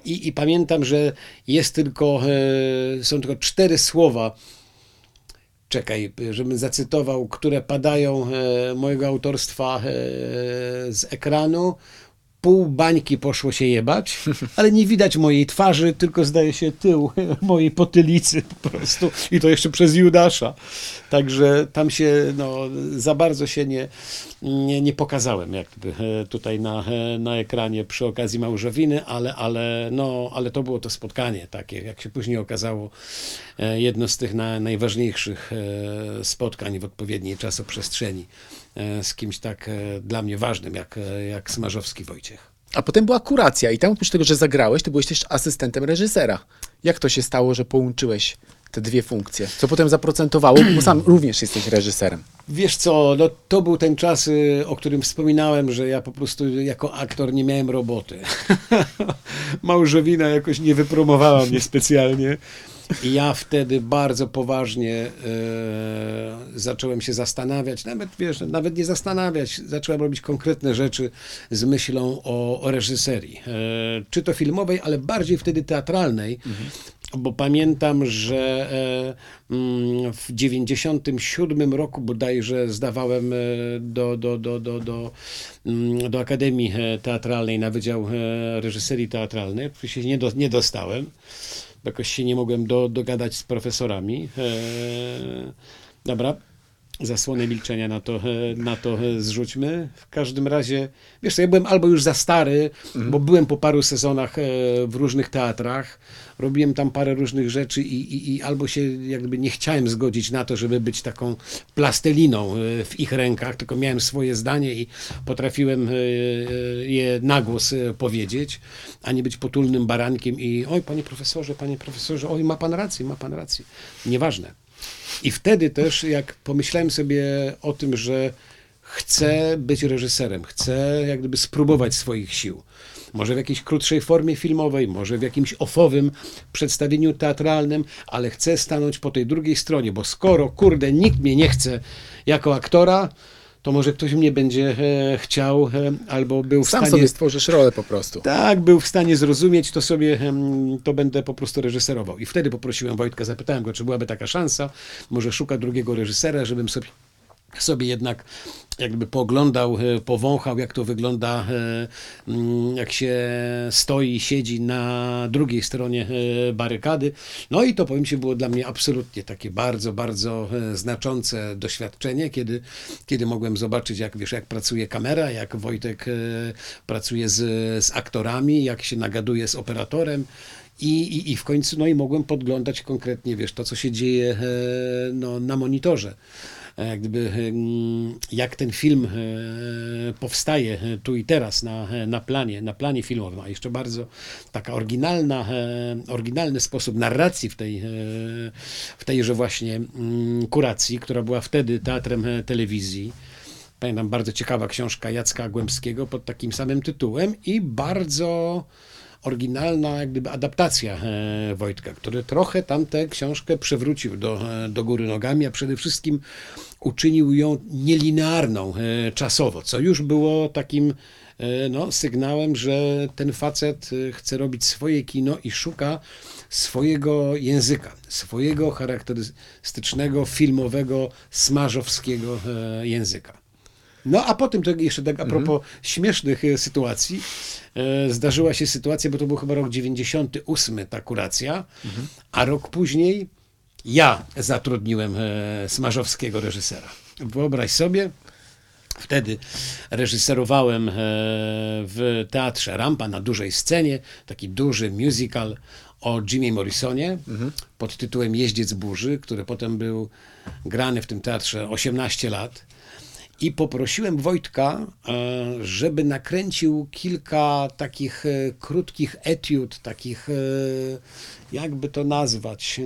I, I pamiętam, że jest tylko, są tylko cztery słowa, czekaj, żebym zacytował, które padają e, mojego autorstwa e, z ekranu. Pół bańki poszło się jebać, ale nie widać mojej twarzy, tylko zdaje się tył (laughs) mojej potylicy po prostu. I to jeszcze przez Judasza. Także tam się no, za bardzo się nie, nie, nie pokazałem jakby e, tutaj na, e, na ekranie przy okazji Małżowiny, ale, ale, no, ale to było to spotkanie takie, jak się później okazało, e, jedno z tych na, najważniejszych spotkań w odpowiedniej czasoprzestrzeni z kimś tak e, dla mnie ważnym jak, e, jak Smarzowski Wojciech. A potem była kuracja i tam oprócz tego, że zagrałeś, to byłeś też asystentem reżysera. Jak to się stało, że połączyłeś te dwie funkcje? Co potem zaprocentowało, bo sam (clears throat) również jesteś reżyserem. Wiesz co, no to był ten czas, y, o którym wspominałem, że ja po prostu jako aktor nie miałem roboty. (laughs) Małżowina jakoś nie wypromowała mnie specjalnie. I ja wtedy bardzo poważnie e, zacząłem się zastanawiać, nawet wiesz, nawet nie zastanawiać, zacząłem robić konkretne rzeczy z myślą o, o reżyserii. E, czy to filmowej, ale bardziej wtedy teatralnej, bo pamiętam, że e, mm, w 97 roku bodajże zdawałem do, do, do, do, do, mm, do Akademii Teatralnej na Wydział Reżyserii Teatralnej. Oczywiście nie, do, nie dostałem, jakoś się nie mogłem do, dogadać z profesorami. E, dobra, zasłonę milczenia na to, e, na to e, zrzućmy. W każdym razie, wiesz co, ja byłem albo już za stary, bo byłem po paru sezonach e, w różnych teatrach, robiłem tam parę różnych rzeczy i, i, i albo się jakby nie chciałem zgodzić na to, żeby być taką plastelliną e, w ich rękach, tylko miałem swoje zdanie i potrafiłem je na głos powiedzieć, a nie być potulnym barankiem i oj, panie profesorze, panie profesorze, oj, ma pan rację, ma pan rację. Nieważne. I wtedy też, jak pomyślałem sobie o tym, że chcę być reżyserem, chcę jak gdyby spróbować swoich sił. Może w jakiejś krótszej formie filmowej, może w jakimś ofowym przedstawieniu teatralnym, ale chcę stanąć po tej drugiej stronie, bo skoro, kurde, nikt mnie nie chce jako aktora, to może ktoś mnie będzie e, chciał e, albo był w Sam stanie... sobie stworzysz rolę po prostu. Tak, był w stanie zrozumieć, to sobie to będę po prostu reżyserował. I wtedy poprosiłem Wojtka, zapytałem go, czy byłaby taka szansa, może szuka drugiego reżysera, żebym sobie sobie jednak jakby pooglądał, e, powąchał, jak to wygląda, e, mm, jak się stoi, siedzi na drugiej stronie e, barykady. No i to powiem Ci, było dla mnie absolutnie takie bardzo, bardzo znaczące doświadczenie, kiedy, kiedy mogłem zobaczyć, jak wiesz, jak pracuje kamera, jak Wojtek pracuje z, z aktorami, jak się nagaduje z operatorem. I, i, I w końcu, no i mogłem podglądać konkretnie, wiesz, to, co się dzieje no, na monitorze. E, gdyby, jak ten film e, powstaje e, tu i teraz na, na, planie, na planie filmowym, a jeszcze bardzo taka oryginalna, oryginalny sposób narracji w tej, w tejże właśnie kuracji, która była wtedy teatrem telewizji. Pamiętam bardzo ciekawa książka Jacka Głębskiego pod takim samym tytułem i bardzo oryginalna jak gdyby adaptacja e, Wojtka, który trochę tamtę książkę przewrócił do, e, do góry nogami, a przede wszystkim uczynił ją nielinearną e, czasowo, co już było takim no, sygnałem, że ten facet chce robić swoje kino i szuka swojego języka, swojego charakterystycznego, filmowego, smażowskiego języka. No a potem, to jeszcze tak a propos mhm. śmiesznych e, sytuacji, e, zdarzyła się sytuacja, bo to był chyba rok 98 ta kuracja, mhm. a rok później ja zatrudniłem e, smażowskiego reżysera. Wyobraź sobie, Wtedy reżyserowałem w teatrze Rampa na dużej scenie taki duży musical o Jimie Morrisonie mhm. pod tytułem Jeździec burzy, który potem był grany w tym teatrze 18 lat i poprosiłem Wojtka, e, żeby nakręcił kilka takich e, krótkich etiud, takich, e, jakby to nazwać.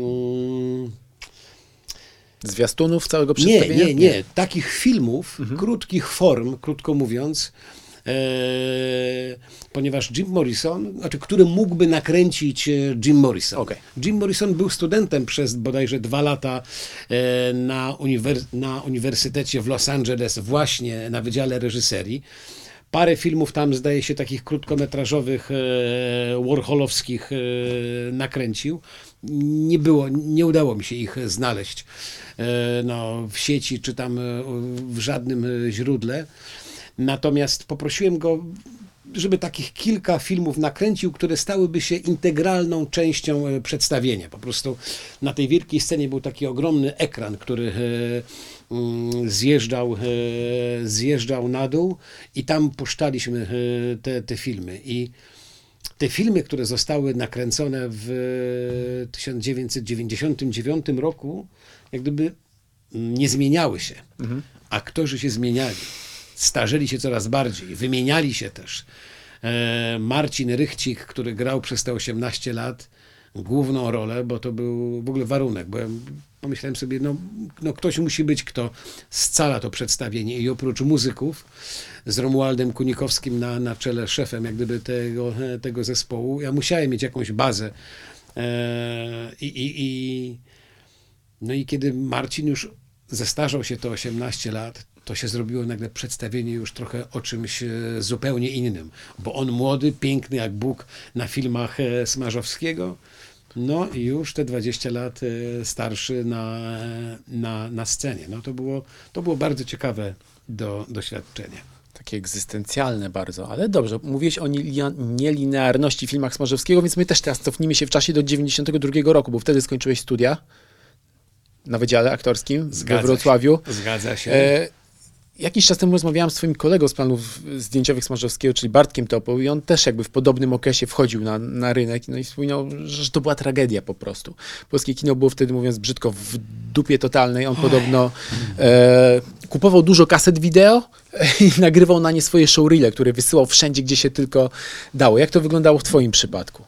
Zwiastunów całego przedstawienia? Nie, nie, nie. Takich filmów, mhm. krótkich form, krótko mówiąc, ponieważ Jim Morrison, znaczy, który mógłby nakręcić e, Jim Morrison. Okay. Jim Morrison był studentem przez bodajże dwa lata e, na, uniwer na Uniwersytecie w Los Angeles, właśnie na Wydziale Reżyserii. Parę filmów tam, zdaje się, takich krótkometrażowych, warholowskich nakręcił. Nie było, nie udało mi się ich znaleźć no, w sieci czy tam w żadnym źródle. Natomiast poprosiłem go, żeby takich kilka filmów nakręcił, które stałyby się integralną częścią e, przedstawienia. Po prostu na tej wielkiej scenie był taki ogromny ekran, który e, mm, zjeżdżał, e, zjeżdżał na dół i tam puszczaliśmy te, te filmy. I te filmy, które zostały nakręcone w 1999 roku, jak gdyby nie zmieniały się. Mhm. Aktorzy się zmieniali starzeli się coraz bardziej, wymieniali się też. E, Marcin Rychcik, który grał przez te 18 lat główną rolę, bo to był w ogóle warunek, bo ja pomyślałem sobie, no, no ktoś musi być, kto scala to przedstawienie i oprócz muzyków z Romualdem Kunikowskim na, na czele szefem jak gdyby tego, tego zespołu, ja musiałem mieć jakąś bazę e, i, i, i no i kiedy Marcin już zestarzał się to 18 lat, to się zrobiło nagle przedstawienie już trochę o czymś e, zupełnie innym. Bo on młody, piękny jak Bóg na filmach e, Smarzowskiego, no i już te 20 lat e, starszy na, na, na scenie. No to było, to było bardzo ciekawe do, doświadczenie. Takie egzystencjalne bardzo, ale dobrze. Mówiłeś o nielinearności w filmach Smarzowskiego, więc my też teraz cofnijmy się w czasie do 92 roku, bo wtedy skończyłeś studia na Wydziale Aktorskim Zgadza we Wrocławiu. Się. Zgadza się. E, Jakiś czas temu rozmawiałam z swoim kolegą z planów zdjęciowych Smarzowskiego, czyli Bartkiem Topą i on też jakby w podobnym okresie wchodził na, na rynek no i wspominał, że to była tragedia po prostu. Polskie kino było wtedy, mówiąc brzydko, w dupie totalnej. On Oj. podobno e, kupował dużo kaset wideo i nagrywał na nie swoje showreele, które wysyłał wszędzie, gdzie się tylko dało. Jak to wyglądało w twoim przypadku?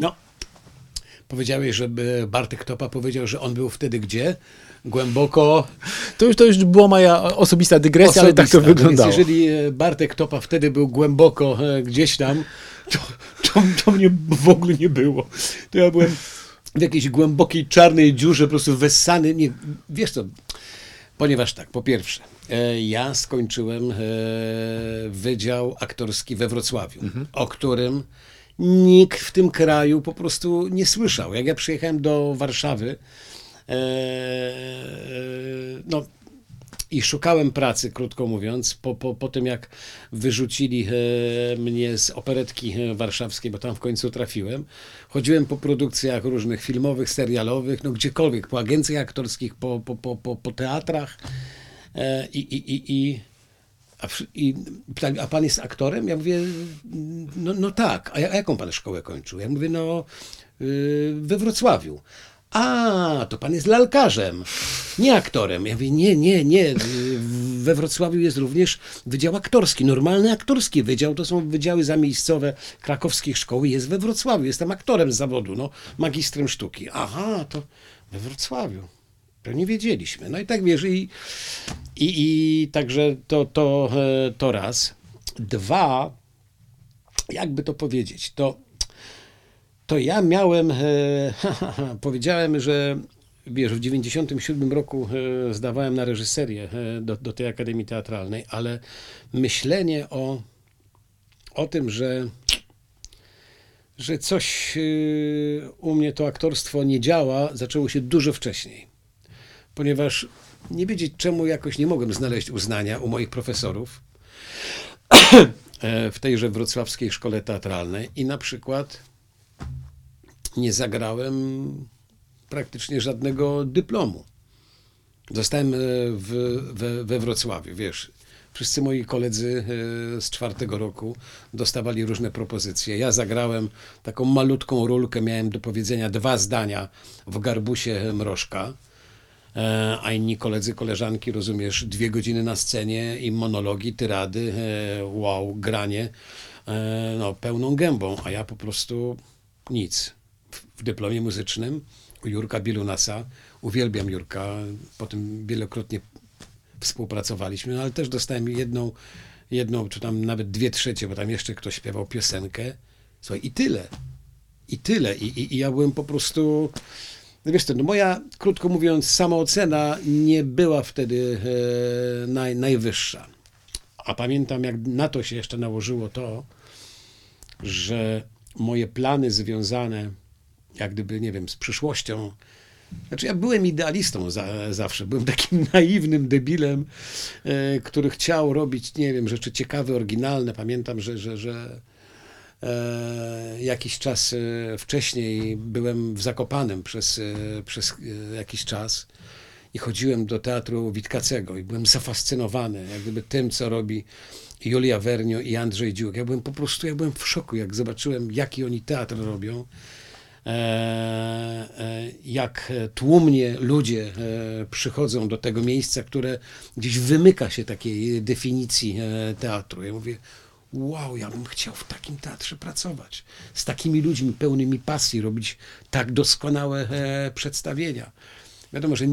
No, powiedziałeś, żeby Bartek Topa powiedział, że on był wtedy gdzie? Głęboko. To już, to już była moja osobista dygresja, osobista, ale tak to wyglądało. Więc jeżeli e, Bartek Topa wtedy był głęboko e, gdzieś tam, to, to, to mnie w ogóle nie było. To ja byłem w jakiejś głębokiej czarnej dziurze, po prostu wessany. Nie, wiesz co, ponieważ tak, po pierwsze, e, ja skończyłem wydział aktorski we Wrocławiu, mhm. o którym nikt w tym kraju po prostu nie słyszał. Jak ja przyjechałem do Warszawy, no, i szukałem pracy, krótko mówiąc, po, po, po tym jak wyrzucili e, mnie z operetki e, warszawskiej, bo tam w końcu trafiłem. Chodziłem po produkcjach różnych filmowych, serialowych, no gdziekolwiek, po agencjach aktorskich, po, po, po, po, po teatrach e, i, i, i, i a, i pytali, a pan jest aktorem? Ja mówię, no, no tak. A, a jaką pan szkołę kończył? Ja mówię, no yy, we Wrocławiu. A, to pan jest lalkarzem, nie aktorem. Ja mówię, nie, nie, nie. We Wrocławiu jest również wydział aktorski, normalny aktorski wydział. To są wydziały zamiejscowe krakowskich szkoł. Jest we Wrocławiu. Jestem aktorem z zawodu, no, magistrem sztuki. Aha, to we Wrocławiu. To nie wiedzieliśmy. No i tak wiesz, i, i, i także to, to, e, to raz. Dwa, jakby to powiedzieć, to, to ja miałem, e, (laughs) powiedziałem, że wiesz, w 97 roku e, zdawałem na reżyserię e, do, do tej Akademii Teatralnej, ale myślenie o, o tym, że że coś u mnie to aktorstwo nie działa, zaczęło się dużo wcześniej. Ponieważ nie wiedzieć czemu jakoś nie mogłem znaleźć uznania u moich profesorów (coughs) w tejże wrocławskiej szkole teatralnej i na przykład nie zagrałem praktycznie żadnego dyplomu. Zostałem e, w, we, we Wrocławiu, wiesz. Wszyscy moi koledzy e, z czwartego roku dostawali różne propozycje. Ja zagrałem taką malutką rulkę, miałem do powiedzenia dwa zdania w Garbusie Mrożka, e, a inni koledzy, koleżanki, rozumiesz, dwie godziny na scenie i monologi, tyrady, wow, granie, no, pełną gębą, a ja po prostu nic. W, dyplomie muzycznym u Jurka Bilunasa, uwielbiam Jurka, potem wielokrotnie współpracowaliśmy, no ale też dostałem jedną, jedną, czy tam nawet dwie trzecie, bo tam jeszcze ktoś śpiewał piosenkę. Słuchaj, i tyle. I tyle. I, i, i ja byłem po prostu. No wiesz co, no moja, krótko mówiąc, samoocena nie była wtedy e, naj, najwyższa. A pamiętam, jak na to się jeszcze nałożyło to, że moje plany związane, jak gdyby, nie wiem, z przyszłością, znaczy ja byłem idealistą za, zawsze, byłem takim (laughs) naiwnym debilem, e, który chciał robić, nie wiem, rzeczy ciekawe, oryginalne. Pamiętam, że, że, że e, jakiś czas e, wcześniej byłem w Zakopanem przez, e, przez e, jakiś czas i chodziłem do teatru Witkacego i byłem zafascynowany jak gdyby tym, co robi Julia Wernio i Andrzej Dziuk. Ja byłem po prostu, ja byłem w szoku, jak zobaczyłem, jaki oni teatr robią jak tłumnie ludzie e, przychodzą do tego miejsca, które gdzieś wymyka się takiej definicji e, teatru. Ja mówię, wow, ja bym chciał w takim teatrze pracować, z takimi ludźmi pełnymi pasji, robić tak doskonałe e, przedstawienia. Wiadomo, że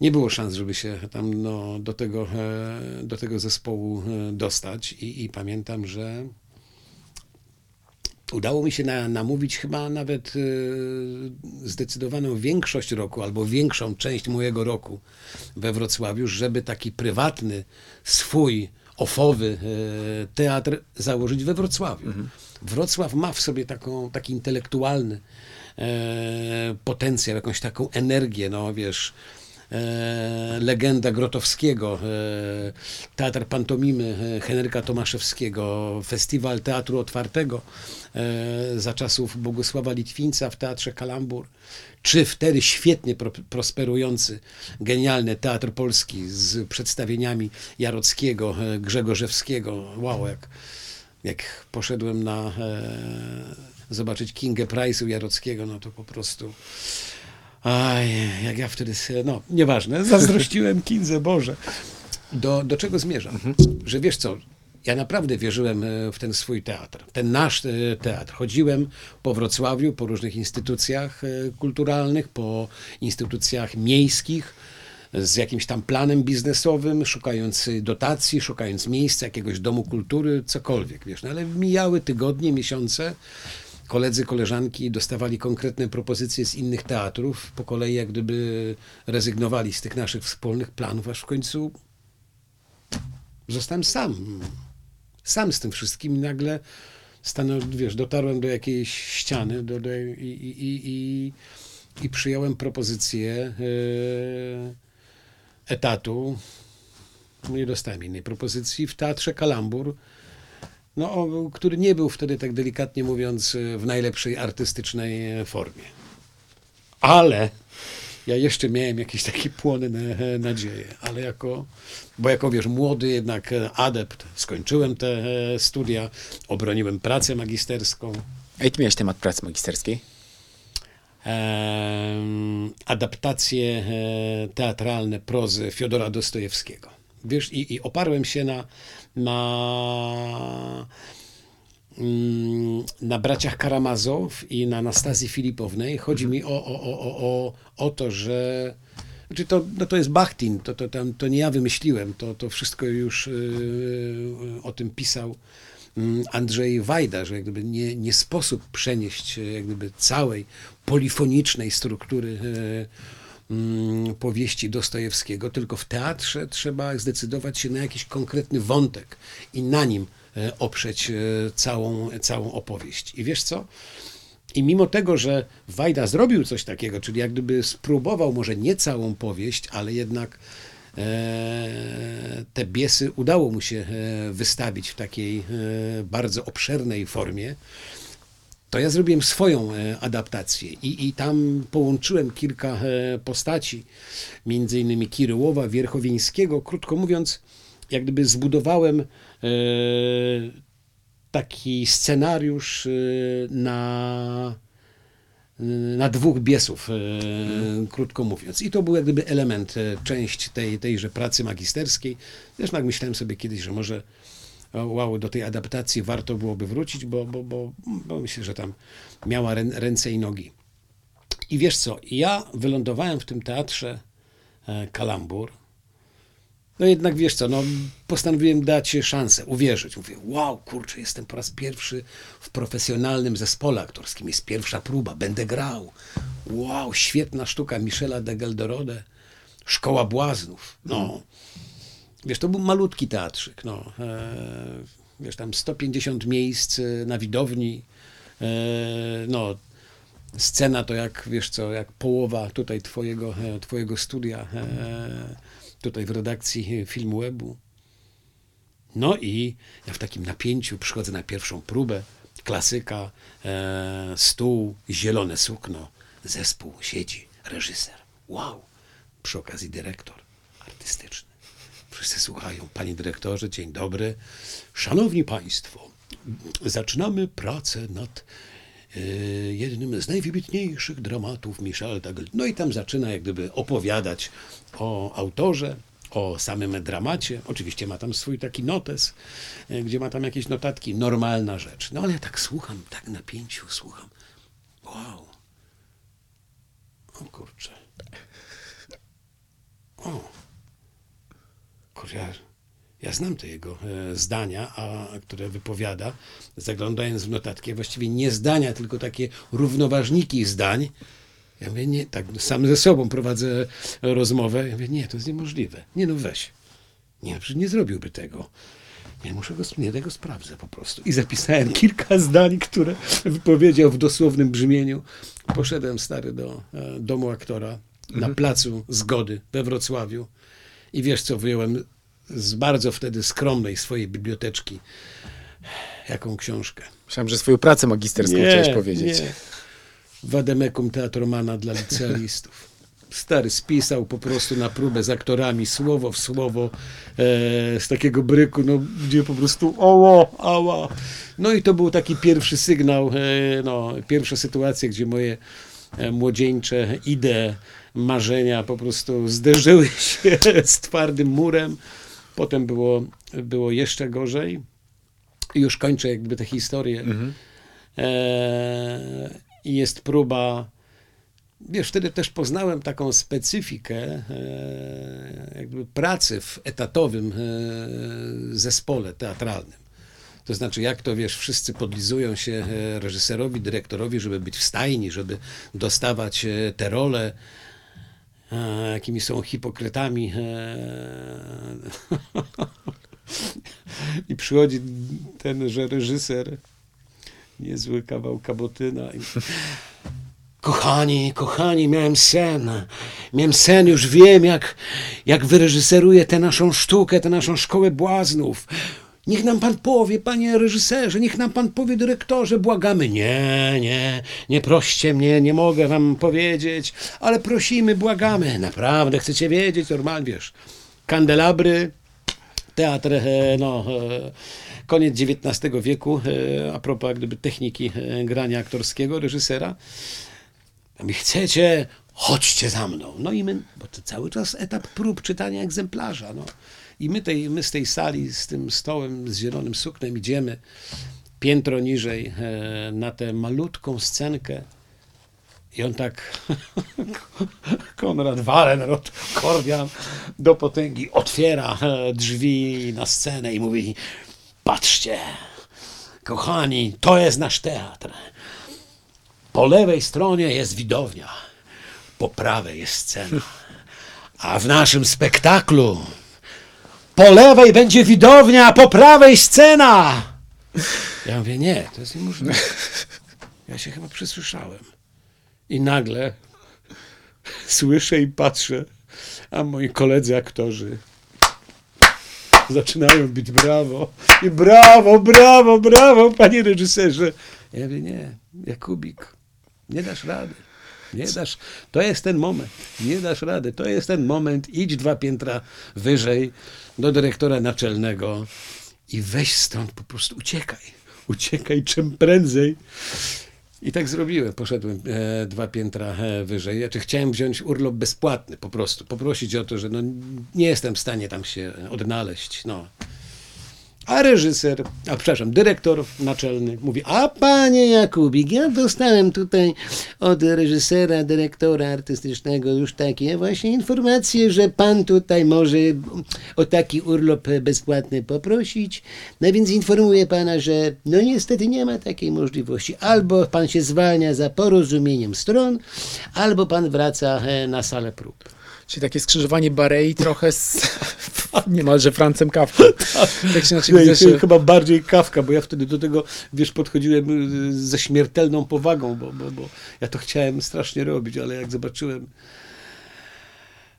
nie było szans, żeby się tam no, do, tego, e, do tego zespołu e, dostać i, i pamiętam, że udało mi się na, namówić chyba nawet e, zdecydowaną większość roku, albo większą część mojego roku we Wrocławiu, żeby taki prywatny, swój, ofowy e, teatr założyć we Wrocławiu. Wrocław ma w sobie taką, taki intelektualny e, potencjał, jakąś taką energię, no wiesz, legenda Grotowskiego, e, teatr pantomimy e, Henryka Tomaszewskiego, festiwal teatru otwartego e, za czasów Bogusława Litwińca w Teatrze Kalambur, czy wtedy świetnie pro, prosperujący, genialny Teatr Polski z przedstawieniami Jarockiego, e, Grzegorzewskiego. Wow, jak, jak poszedłem na e, zobaczyć Kingę Price'u Jarockiego, no to po prostu Aj, jak ja wtedy, no nieważne, zazdrościłem (laughs) Kindze, Boże. Do, do czego zmierzam? Że wiesz co, ja naprawdę wierzyłem e, w ten swój teatr, ten nasz e, teatr. Chodziłem po Wrocławiu, po różnych instytucjach e, kulturalnych, po instytucjach miejskich, z jakimś tam planem biznesowym, szukając dotacji, szukając miejsca, jakiegoś domu kultury, cokolwiek, wiesz. No, ale mijały tygodnie, miesiące, koledzy, koleżanki dostawali konkretne propozycje z innych teatrów, po kolei jak gdyby rezygnowali z tych naszych wspólnych planów, aż w końcu zostałem sam. Sam z tym wszystkim nagle stanął, wiesz, dotarłem do jakiejś ściany do, do, i, i, i, i, przyjąłem propozycję e, etatu nie dostałem innej propozycji w Teatrze Kalambur, no, który nie był wtedy, tak delikatnie mówiąc, w najlepszej artystycznej formie. Ale ja jeszcze miałem jakieś takie płonne nadzieje, ale jako, bo jako wiesz, młody jednak e, adept, skończyłem te e, studia, obroniłem pracę magisterską, A jaki miałeś temat pracy magisterskiej? adaptacje e, teatralne prozy Fiodora Dostojewskiego. Wiesz, i, i oparłem się na, na, mm, na braciach Karamazow i na Anastazji Filipownej. Chodzi mi o, o, o, o, o, to, że znaczy to, no to jest Bachtin, to, to, tam, to nie ja wymyśliłem, to, to wszystko już yy, o tym pisał mm, Andrzej Wajda, że jak gdyby nie, nie sposób przenieść e, jak gdyby całej polifonicznej struktury mm, powieści Dostojewskiego, tylko w teatrze trzeba zdecydować się na jakiś konkretny wątek i na nim e, oprzeć e, całą, całą opowieść. I wiesz co? I mimo tego, że Wajda zrobił coś takiego, czyli jak gdyby spróbował może nie całą powieść, ale jednak e, te biesy udało mu się wystawić w takiej bardzo obszernej formie, to ja zrobiłem swoją e, adaptację i, i tam połączyłem kilka e, postaci, między innymi Kiryłowa, Wierchowińskiego. Krótko mówiąc, jak gdyby zbudowałem e, taki scenariusz na, na dwóch biesów, y, krótko mówiąc. I to był jak gdyby element, część tej, tejże pracy magisterskiej. Zresztą jak myślałem sobie kiedyś, że może wow, do tej adaptacji warto byłoby wrócić, bo, bo, bo, bo myślę, że tam miała rę, ręce i nogi. I wiesz co, ja wylądowałem w tym teatrze e, Kalambur, no jednak wiesz co, no postanowiłem dać szansę, uwierzyć. Mówię, wow, kurczę, jestem po raz pierwszy w profesjonalnym zespole aktorskim, jest pierwsza próba, będę grał. Wow, świetna sztuka Michela de Gelderode, Szkoła Błaznów. No, wiesz, to był malutki teatrzyk, no. E, wiesz, tam 150 miejsc e, na widowni, e, no, scena to jak, wiesz co, jak połowa tutaj twojego, twojego studia, tutaj w redakcji Filmu Webu. No i ja w takim napięciu przychodzę na pierwszą próbę, klasyka, stół, zielone sukno, zespół siedzi, reżyser, wow, przy okazji dyrektor artystyczny. Wszyscy słuchają, panie dyrektorze, dzień dobry. Szanowni państwo, zaczynamy pracę nad e, jednym z najwybitniejszych dramatów Michel Dagel. No i tam zaczyna jak gdyby opowiadać o autorze, o samym dramacie. Oczywiście ma tam swój taki notes, e, gdzie ma tam jakieś notatki. Normalna rzecz. No ale ja tak słucham, tak na pięciu słucham. Wow. O kurczę. O. Ja, ja znam te jego e, zdania, a, które wypowiada, zaglądając w notatki, właściwie nie zdania, tylko takie równoważniki zdań. Ja mówię, nie, tak sam ze sobą prowadzę rozmowę. Ja mówię, nie, to jest niemożliwe. Nie no, weź. Nie, przecież nie zrobiłby tego. Nie, muszę go, nie, tego sprawdzę po prostu. I zapisałem (laughs) kilka zdań, które wypowiedział w dosłownym brzmieniu. Poszedłem stary do e, domu aktora na placu Zgody we Wrocławiu i wiesz co, wyjąłem z bardzo wtedy skromnej swojej biblioteczki jaką książkę. Myślałem, że swoją pracę magisterską chciałeś powiedzieć. Nie. Wademekum Teatromana dla licealistów. Stary spisał po prostu na próbę z aktorami słowo w słowo e, z takiego bryku, no, gdzie po prostu oło, ała. No i to był taki pierwszy sygnał, e, no, pierwsza sytuacja, gdzie moje e, młodzieńcze idee, marzenia po prostu zderzyły się (laughs) z twardym murem. Potem było, było jeszcze gorzej. Już kończę jakby tę historię. E, I jest próba. Wiesz, wtedy też poznałem taką specyfikę e, jakby pracy w etatowym e, zespole teatralnym. To znaczy, jak to wiesz, wszyscy podlizują się e, reżyserowi, dyrektorowi, żeby być w stajni, żeby dostawać e, te role, e, jakimi są hipokrytami. e, (laughs) I przychodzi tenże reżyser, niezły kawał kabotyna. I, Kochani, kochani, miałem sen. Miałem sen, już wiem, jak, jak wyreżyseruję tę naszą sztukę, tę naszą szkołę błaznów. Niech nam pan powie, panie reżyserze, niech nam pan powie, dyrektorze, błagamy. Nie, nie, nie proście mnie, nie mogę wam powiedzieć, ale prosimy, błagamy. Naprawdę chcecie wiedzieć, normalnie, wiesz. Kandelabry, teatr, e, no, e, koniec XIX wieku, e, a propos gdyby techniki grania aktorskiego reżysera. Mi chcecie, chodźcie za mną. No i my, bo to cały czas etap prób czytania egzemplarza. No. I my, tej, my z tej sali, z tym stołem, z zielonym suknem idziemy piętro niżej e, na tę malutką scenkę. I on tak, (laughs) Konrad Walenrod, Kordian do potęgi, otwiera e, drzwi na scenę i mówi, patrzcie, kochani, to jest nasz teatr. Po lewej stronie jest widownia, po prawej jest scena. A w naszym spektaklu po lewej będzie widownia, a po prawej scena. Ja mówię, nie, to jest niemożliwe. Ja się chyba przesłyszałem. I nagle słyszę i patrzę, a moi koledzy aktorzy zaczynają bić brawo. I brawo, brawo, brawo, panie reżyserze. Ja mówię, nie, Jakubik, nie dasz rady. Nie dasz, to jest ten moment, nie dasz rady, to jest ten moment, idź dwa piętra wyżej do dyrektora naczelnego i weź stąd, po prostu uciekaj, uciekaj czym prędzej. I tak zrobiłem, poszedłem e, dwa piętra e, wyżej, znaczy chciałem wziąć urlop bezpłatny po prostu, poprosić o to, że no, nie jestem w stanie tam się odnaleźć, no. A reżyser, a przepraszam, dyrektor naczelny mówi, a panie Jakubik, ja dostałem tutaj od reżysera, dyrektora artystycznego już takie właśnie informacje, że pan tutaj może o taki urlop bezpłatny poprosić. No więc informuję pana, że no niestety nie ma takiej możliwości. Albo pan się zwalnia za porozumieniem stron, albo pan wraca e, na salę prób. Czyli takie skrzyżowanie Barei trochę z niemalże Francem Kawką. (laughs) Tak się inaczej Chyba, widzę, że... chyba bardziej kawka, bo ja wtedy do tego, wiesz, podchodziłem y, ze śmiertelną powagą, bo, bo, bo ja to chciałem strasznie robić, ale jak zobaczyłem,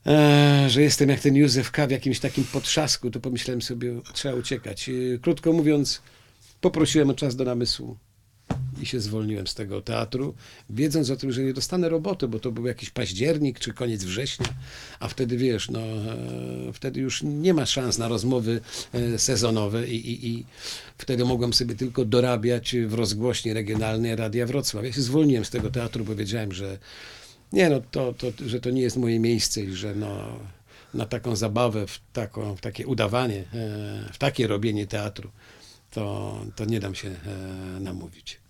e, że jestem jak ten Józef K. w jakimś takim potrzasku, to pomyślałem sobie, trzeba uciekać. Y, Krótko mówiąc, poprosiłem o czas do namysłu i się zwolniłem z tego teatru, wiedząc o tym, że nie dostanę roboty, bo to był jakiś październik czy koniec września, a wtedy wiesz, no, e, wtedy już nie ma szans na rozmowy e, sezonowe i, i, i wtedy mogłem sobie tylko dorabiać w rozgłośni regionalnej Radia Wrocław. Ja się zwolniłem z tego teatru, bo wiedziałem, że nie no, to, to, że to nie jest moje miejsce i że no, na taką zabawę, w, taką, w takie udawanie, e, w takie robienie teatru, to, to nie dam się namówić.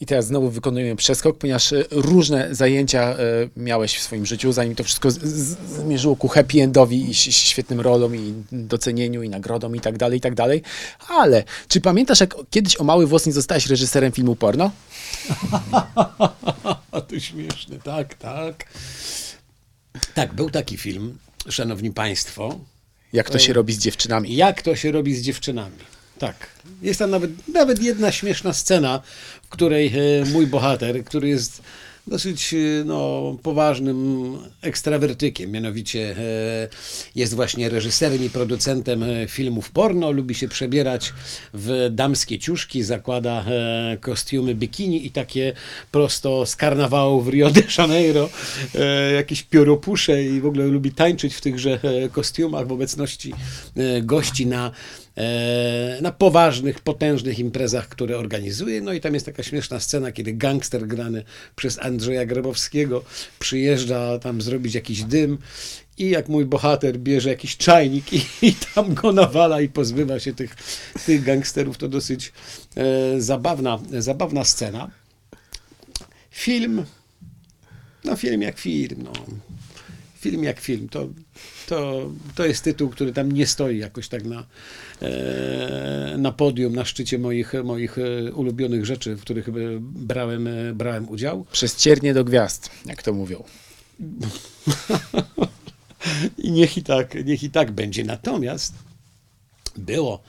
I teraz znowu wykonujemy przeskok, ponieważ e, różne zajęcia e, miałeś w swoim życiu, zanim to wszystko zmierzyło ku happy endowi i świetnym rolom i docenieniu i nagrodom i tak dalej, i tak dalej. Ale czy pamiętasz, jak kiedyś o mały włos nie zostałeś reżyserem filmu porno? (laughs) To śmieszne, tak, tak. Tak, był taki film, szanowni państwo, Jak to się robi z dziewczynami? jak to się robi z dziewczynami. Tak. Jest tam nawet, nawet jedna śmieszna scena, w której e, mój bohater, który jest dosyć e, no, poważnym ekstrawertykiem, mianowicie e, jest właśnie reżyserem i producentem filmów porno, lubi się przebierać w damskie ciuszki, zakłada kostiumy bikini i takie prosto z karnawału w Rio de Janeiro, jakieś pióropusze i w ogóle lubi tańczyć w tychże kostiumach w obecności gości na na poważnych, potężnych imprezach, które organizuje. No i tam jest taka śmieszna scena, kiedy gangster grany przez Andrzeja Grabowskiego przyjeżdża tam zrobić jakiś dym i jak mój bohater bierze jakiś czajnik i, (laughs) i tam go nawala i pozbywa się tych, tych gangsterów, to dosyć e, zabawna, zabawna scena. Film, no film jak film, no. Film jak film, to, to, to jest tytuł, który tam nie stoi jakoś tak na, e, na podium, na szczycie moich, moich e, ulubionych rzeczy, w których brałem, e, brałem udział. Przez ciernie do gwiazd, jak to mówią. (laughs) I niech i tak, niech i tak będzie. Natomiast było.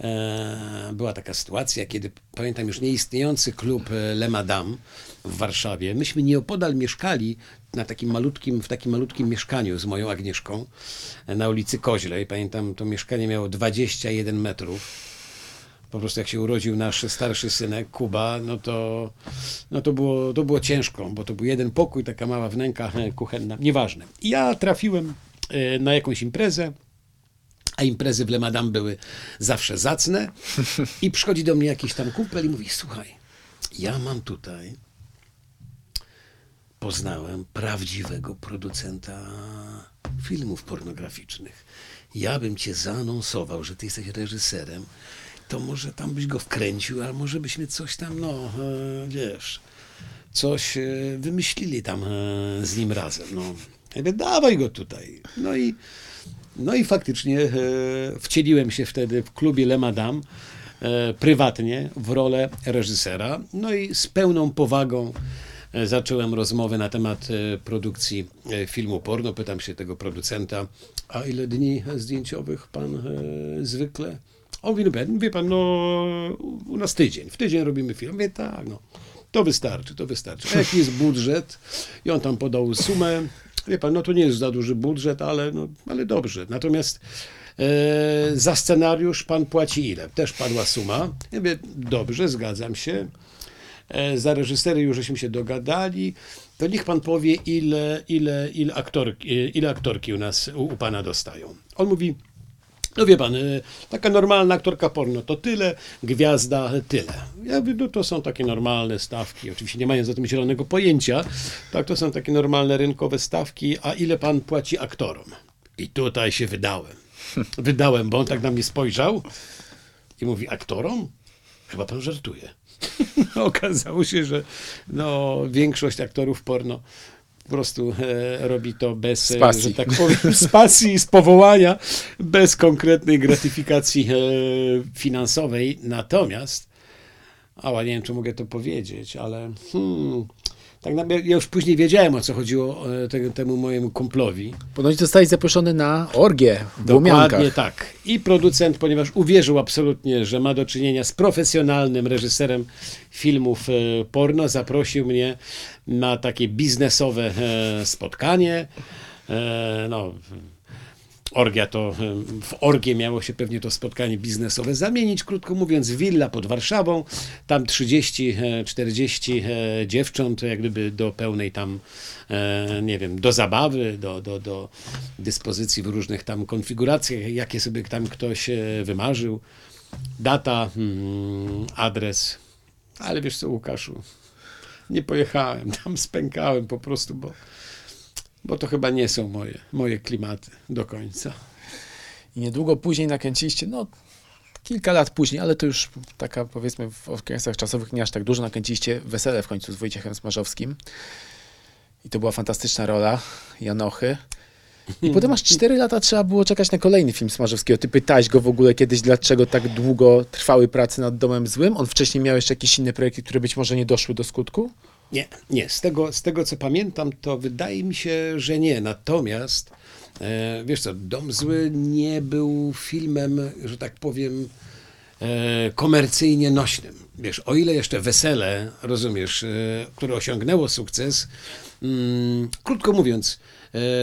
E, była taka sytuacja, kiedy pamiętam już nieistniejący klub e, Le Madame w Warszawie. Myśmy nieopodal mieszkali na takim malutkim, w takim malutkim mieszkaniu z moją Agnieszką e, na ulicy Koźlej. Pamiętam, to mieszkanie miało 21 metrów. Po prostu jak się urodził nasz starszy synek, Kuba, no to, no to, było, to było ciężko, bo to był jeden pokój, taka mała wnęka kuchenna, nieważne. I ja trafiłem na jakąś imprezę, a imprezy w Le Madame były zawsze zacne. (laughs) I przychodzi do mnie jakiś tam kumpel i mówi, słuchaj, ja mam tutaj, poznałem prawdziwego producenta filmów pornograficznych. Ja bym cię zaanonsował, że ty jesteś reżyserem, to może tam byś go wkręcił, a może byśmy coś tam, no, e, wiesz, coś e, wymyślili tam e, z nim razem. No. Ja mówię, dawaj go tutaj. No i no i faktycznie e, wcieliłem się wtedy w klubie Le Madame e, prywatnie w rolę reżysera. No i z pełną powagą e, zacząłem rozmowę na temat e, produkcji e, filmu porno. Pytam się tego producenta, a ile dni zdjęciowych pan zwykle? On mówi, no, wie pan, no u nas tydzień, w tydzień robimy film. Mówię, tak, no. To wystarczy, to wystarczy. A jaki jest budżet? I on tam podał sumę. Wie pan, no to nie jest za duży budżet, ale, no, ale dobrze. Natomiast e, za scenariusz pan płaci ile? Też padła suma. Ja mówię, dobrze, zgadzam się. E, za reżysery już żeśmy się dogadali. To niech pan powie, ile, ile, ile, aktorki, ile aktorki u nas, u, u pana dostają. On mówi, no wie pan, y, taka normalna aktorka porno to tyle, gwiazda tyle. Ja mówię, no to są takie normalne stawki, oczywiście nie mając o tym zielonego pojęcia, tak, to są takie normalne rynkowe stawki, a ile pan płaci aktorom? I tutaj się wydałem. (laughs) Wydałem, bo on tak na mnie spojrzał i mówi, aktorom? Chyba pan żartuje. (laughs) Okazało się, że no, większość aktorów porno po prostu e, robi to bez, Z pasji. że tak powiem, z pasji z powołania, bez konkretnej gratyfikacji e, finansowej. Natomiast, ała, nie wiem, czy mogę to powiedzieć, ale hmm, tak naprawdę ja już później wiedziałem, o co chodziło e, te, temu mojemu kumplowi. Ponoć zostałeś zaproszony na orgię w. Dokładnie tak. I producent, ponieważ uwierzył absolutnie, że ma do czynienia z profesjonalnym reżyserem filmów e, porno, zaprosił mnie na takie biznesowe e, spotkanie. E, No, Orgia to, em, w Orgie miało się pewnie to spotkanie biznesowe zamienić, krótko mówiąc, willa pod Warszawą, tam 30-40 e, dziewcząt, jak gdyby do pełnej tam, e, nie wiem, do zabawy, do, do, do dyspozycji w różnych tam konfiguracjach, jakie sobie tam ktoś e, wymarzył. Data, mm, adres, ale wiesz co, Łukaszu, nie pojechałem, tam spękałem po prostu, bo bo to chyba nie są moje, moje klimaty do końca. I niedługo później nakręciliście, no kilka lat później, ale to już taka powiedzmy w okresach czasowych nie aż tak dużo, nakręciliście Wesele w końcu z Wojciechem Smarzowskim. I to była fantastyczna rola Janochy. I potem aż 4 lata trzeba było czekać na kolejny film Smarzowskiego. Ty pytałeś go w ogóle kiedyś, dlaczego tak długo trwały prace nad Domem Złym? On wcześniej miał jeszcze jakieś inne projekty, które być może nie doszły do skutku? Nie, nie. Z tego, z tego co pamiętam, to wydaje mi się, że nie. Natomiast, e, wiesz co, Dom Zły nie był filmem, że tak powiem, e, komercyjnie nośnym. Wiesz, o ile jeszcze Wesele, rozumiesz, e, które osiągnęło sukces, mm, krótko mówiąc,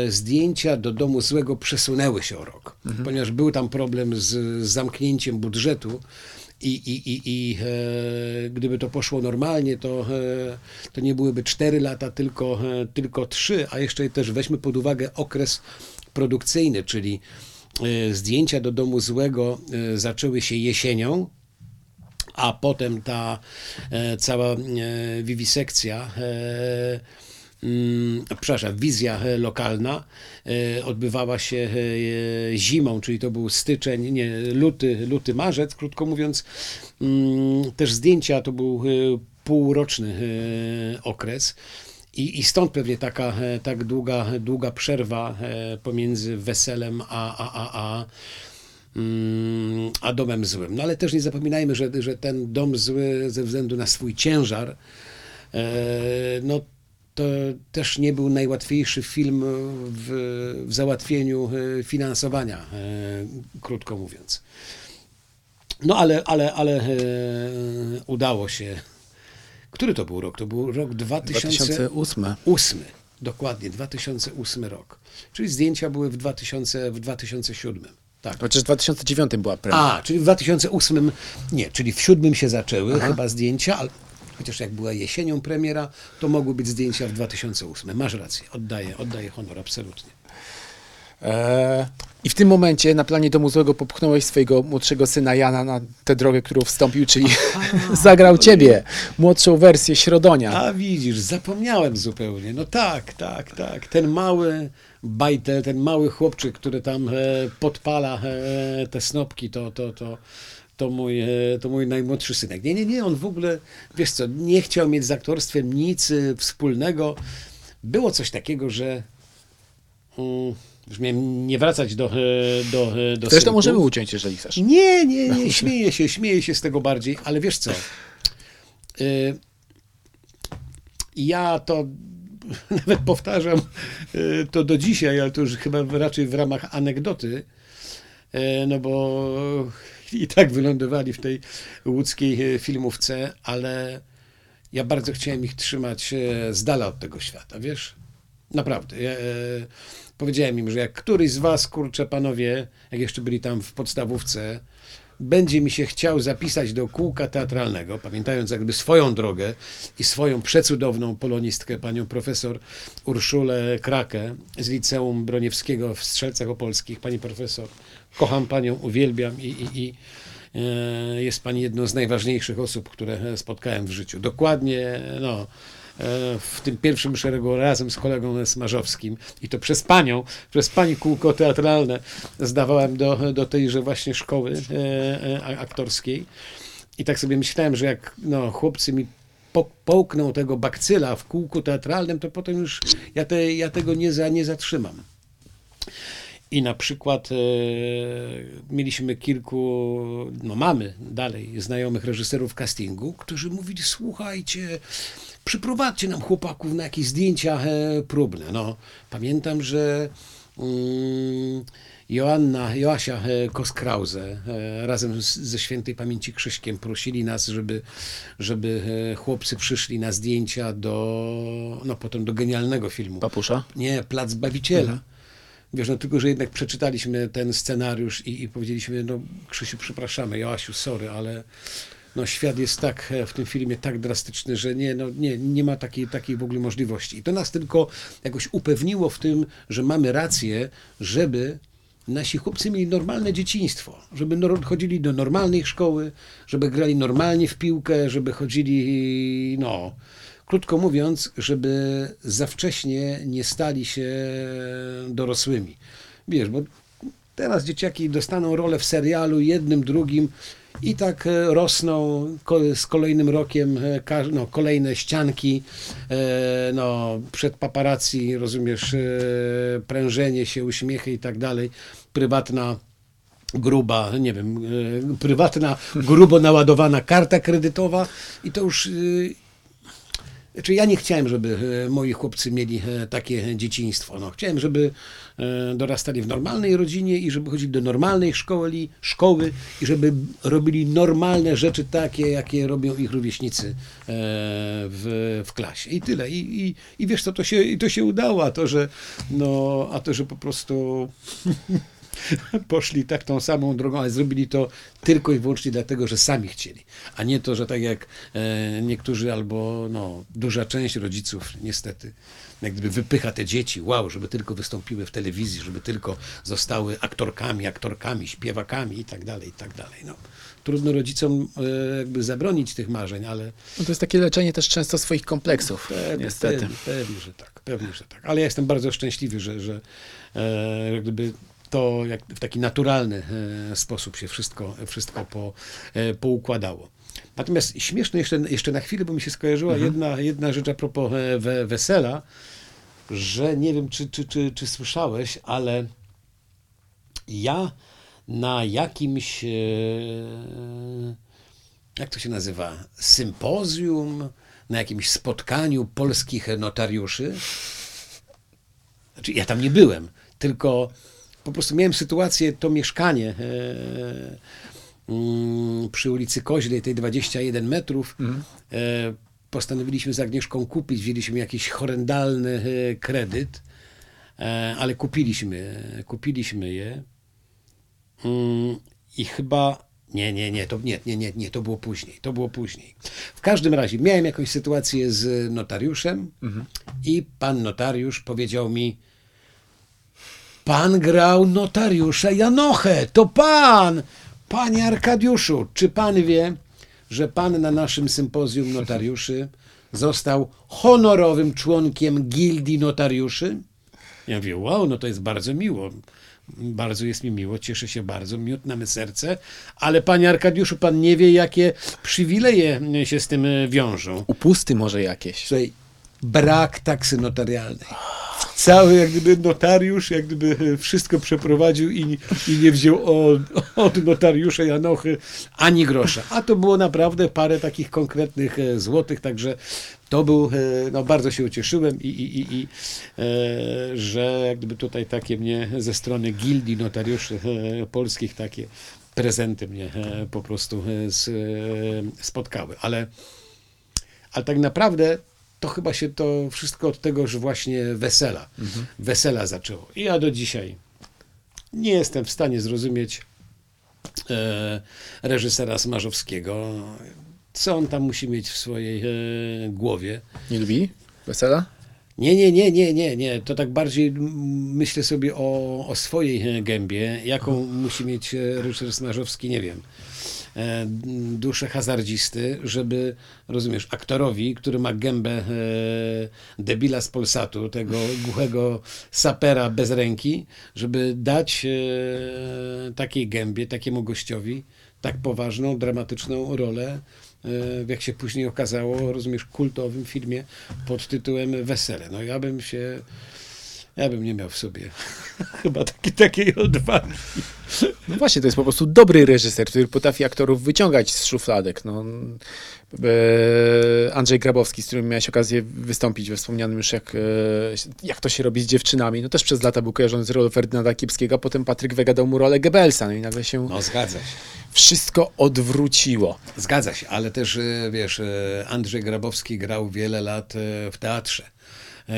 zdjęcia do Domu Złego przesunęły się o rok, ponieważ był tam problem z, zamknięciem budżetu. I, i, i, i e, gdyby to poszło normalnie, to, e, to nie byłyby 4 lata, tylko, e, tylko 3, a jeszcze też weźmy pod uwagę okres produkcyjny, czyli e, zdjęcia do domu złego e, zaczęły się jesienią, a potem ta e, cała e, wiwisekcja, e, przepraszam, wizja e, lokalna e, odbywała się e, zimą, czyli to był styczeń, nie, luty, luty, marzec, krótko mówiąc. Mm, Też zdjęcia to był półroczny okres. I, I stąd pewnie taka tak długa, długa przerwa pomiędzy weselem a, a, a, a, mm, a domem złym. No ale też nie zapominajmy, że, że ten dom zły ze względu na swój ciężar, no to też nie był najłatwiejszy film w, w załatwieniu e, finansowania, e, krótko mówiąc. No ale, ale, ale e, udało się. Który to był rok? To był rok 2008. 2008. Dokładnie, 2008 rok. Czyli zdjęcia były w, 2000, w 2007. Tak. Chociaż w 2009 była premiera. A, czyli w 2008, nie, czyli w 7 się zaczęły chyba zdjęcia, ale chociaż jak była jesienią premiera, to mogły być zdjęcia w 2008. Masz rację, oddaję, oddaję honor, absolutnie. E, I w tym momencie na planie domu złego popchnąłeś swojego młodszego syna Jana na tę drogę, którą wstąpił, czyli (laughs) zagrał ciebie, młodszą wersję Środonia. A widzisz, zapomniałem zupełnie. No tak, tak, tak. Ten mały bajtel, ten mały chłopczyk, który tam e, podpala e, te snopki, to, to, to, to, mój, e, to mój najmłodszy synek. Nie, nie, nie, on w ogóle, wiesz co, nie chciał mieć z aktorstwem nic e, wspólnego. Było coś takiego, że mm, już miałem nie wracać do, e, do, do Zresztą synków. możemy uciąć, jeżeli chcesz. Nie, nie, nie, śmieję się, śmieję się z tego bardziej, ale wiesz co? Y, Ja to (laughs) nawet powtarzam to do dzisiaj, ale to już chyba raczej w ramach anegdoty, no bo i tak wylądowali w tej łódzkiej y, filmówce, ale ja bardzo chciałem ich trzymać e, z dala od tego świata, wiesz? Naprawdę. Ja, e, powiedziałem im, że jak któryś z was, kurczę panowie, jak jeszcze byli tam w podstawówce, będzie mi się chciał zapisać do kółka teatralnego, pamiętając jakby swoją drogę i swoją przecudowną polonistkę, panią profesor Urszulę Krakę z Liceum Broniewskiego w Strzelcach Opolskich. Pani profesor, kocham panią, uwielbiam i, i, i e, jest pani jedną z najważniejszych osób, które spotkałem w życiu. Dokładnie, no, e, w tym pierwszym szeregu razem z kolegą Smarzowskim i to przez panią, przez pani kółko teatralne zdawałem do, do tejże właśnie szkoły e, e, aktorskiej i tak sobie myślałem, że jak no, chłopcy mi po, połkną tego bakcyla w kółku teatralnym, to potem już ja, te, ja tego nie, za, nie zatrzymam. I na przykład e, mieliśmy kilku, no mamy dalej znajomych reżyserów castingu, którzy mówili, słuchajcie, przyprowadźcie nam chłopaków na jakieś zdjęcia e, próbne. No, pamiętam, że mm, Joanna, Joasia e, Koskrause e, razem z, ze świętej pamięci Krzyśkiem prosili nas, żeby, żeby e, chłopcy przyszli na zdjęcia do, no potem do genialnego filmu. Papusza? Nie, Plac Bawiciela. Wiesz, no tylko, że jednak przeczytaliśmy ten scenariusz i, i powiedzieliśmy, no Krzysiu, przepraszamy, Joasiu, sorry, ale no świat jest tak e, w tym filmie tak drastyczny, że nie, no, nie, nie ma takiej, takiej w ogóle możliwości. I to nas tylko jakoś upewniło w tym, że mamy rację, żeby nasi chłopcy mieli normalne dzieciństwo, żeby chodzili do normalnej szkoły, żeby grali normalnie w piłkę, żeby chodzili, no, krótko mówiąc, żeby za wcześnie nie stali się dorosłymi. Wiesz, bo teraz dzieciaki dostaną rolę w serialu jednym, drugim i tak e, rosną z kolejnym rokiem e, no, kolejne ścianki e, no, przed paparazzi, rozumiesz, prężenie się, uśmiechy i tak dalej, prywatna gruba, nie wiem, prywatna, grubo naładowana karta kredytowa i to już y, znaczy ja nie chciałem, żeby e, moi chłopcy mieli e, takie dzieciństwo. No, chciałem, żeby e, dorastali w normalnej rodzinie i żeby chodzili do normalnej szkoły, szkoły i żeby robili normalne rzeczy takie, jakie robią ich rówieśnicy w, w klasie. I tyle. I, i, i wiesz co, to się, to się udało, a to, że, no, a to, że po prostu (laughs) (laughs) poszli tak tą samą drogą, ale zrobili to tylko i wyłącznie dlatego, że sami chcieli, a nie to, że tak jak e, niektórzy albo no, duża część rodziców niestety jak gdyby wypycha te dzieci, wow, żeby tylko wystąpiły w telewizji, żeby tylko zostały aktorkami, aktorkami, śpiewakami i tak dalej, i tak dalej. No, trudno rodzicom e, jakby zabronić tych marzeń, ale No to jest takie leczenie też często swoich kompleksów, Pewnie, niestety. Pewnie, pewnie, że tak, pewnie, że tak. Ale ja jestem bardzo szczęśliwy, że, że e, jak gdyby to jak w taki naturalny e, sposób się wszystko, wszystko po, e, poukładało. Natomiast śmieszne jeszcze, jeszcze na chwilę, bo mi się skojarzyła jedna, jedna rzecz a propos e, we, wesela, że nie wiem, czy, czy, czy, czy słyszałeś, ale ja na jakimś, jak to się nazywa, sympozjum, na jakimś spotkaniu polskich notariuszy, znaczy ja tam nie byłem, tylko po prostu miałem sytuację, to mieszkanie, e, mm, przy ulicy Koźlej, tej 21 metrów. E, postanowiliśmy z Agnieszką kupić, wzięliśmy jakiś horrendalny e, kredyt, ale kupiliśmy, kupiliśmy je. Mm, I chyba. Nie, nie, nie, to nie, nie, nie, nie, to było później. To było później. W każdym razie miałem jakąś sytuację z notariuszem i pan notariusz powiedział mi: Pan grał notariusza Janochę, to pan! Panie Arkadiuszu, czy pan wie, że pan na naszym sympozjum notariuszy został honorowym członkiem gildii notariuszy? Ja mówię, wow, no to jest bardzo miło. Bardzo jest mi miło, cieszę się bardzo, miód na me serce, ale panie Arkadiuszu, pan nie wie, jakie przywileje się z tym wiążą. Upusty może jakieś. Słuchaj, brak taksy notarialnej. Cały jak gdyby notariusz, jak gdyby wszystko przeprowadził i, i nie wziął od, od notariusza Janochy ani grosza. A to było naprawdę parę takich konkretnych e, złotych, także to był, e, no bardzo się ucieszyłem i, i, i, i e, że jak gdyby tutaj takie mnie ze strony gildii notariuszy e, polskich takie prezenty mnie po prostu spotkały. Ale ale tak naprawdę to chyba się to wszystko od tegoż właśnie wesela, wesela zaczęło. I ja do dzisiaj nie jestem w stanie zrozumieć e, reżysera Smarzowskiego, co on tam musi mieć w swojej e, głowie. Nie lubi wesela? Nie, nie, nie, nie, nie, nie. To tak bardziej myślę sobie o, o swojej gębie, jaką musi mieć e, Ryszard Smarzowski, nie wiem, duszę hazardzisty, żeby, rozumiesz, aktorowi, który ma gębę e, debila z Polsatu, tego głuchego sapera bez ręki, żeby dać e, takiej gębie, takiemu gościowi tak poważną, dramatyczną rolę, e, jak się później okazało, rozumiesz, kultowym filmie pod tytułem Wesele. No ja bym się, ja bym nie miał w sobie (laughs) chyba taki, takiej odwagi. No właśnie, to jest po prostu dobry reżyser, który potrafi aktorów wyciągać z szufladek. No, e, Andrzej Grabowski, z którym miałeś okazję wystąpić we wspomnianym już, jak, e, jak to się robi z dziewczynami, no też przez lata był kojarzony z rolą Ferdynanda Kiepskiego, a potem Patryk Wega dał mu rolę Goebbelsa, no i nagle się No zgadza się. wszystko odwróciło. Zgadza się, ale też, e, wiesz, Andrzej Grabowski grał wiele lat w teatrze,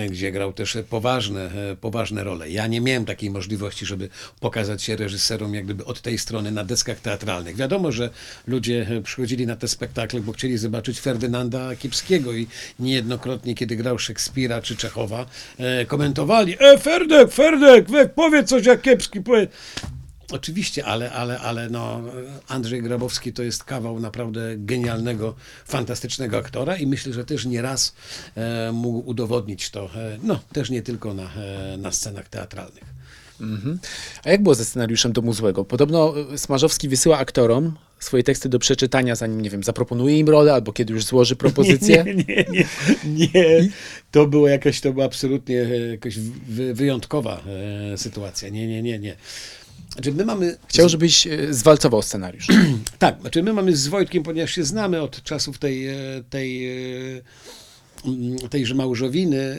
gdzie grał też e, poważne, e, poważne role. Ja nie miałem takiej możliwości, żeby pokazać się reżyserom jak gdyby od tej strony na deskach teatralnych. Wiadomo, że ludzie e, przychodzili na te spektakle, bo chcieli zobaczyć Ferdynanda Kiepskiego i niejednokrotnie, kiedy grał Szekspira czy Czechowa, e, komentowali, e, Ferdek, Ferdek, we, powiedz coś jak Kiepski, powiedz. Oczywiście, ale, ale, ale no, Andrzej Grabowski to jest kawał naprawdę genialnego, fantastycznego aktora i myślę, że też nieraz e, mógł udowodnić to, e, no też nie tylko na, e, na scenach teatralnych. Mhm. A jak było ze scenariuszem Domu Złego? Podobno e, Smarzowski wysyła aktorom swoje teksty do przeczytania, zanim, nie wiem, zaproponuje im rolę, albo kiedy już złoży (laughs) propozycję. Nie, nie, nie, nie, nie. To było jakaś, to była absolutnie e, jakaś wy, wyjątkowa e, sytuacja. Nie, nie, nie, nie. Znaczy my mamy... Chciał, żebyś e, zwalcował scenariusz. (clears throat) Tak, znaczy my mamy z Wojtkiem, ponieważ się znamy od czasów tej, e, tej, e, mm, tejże małżowiny,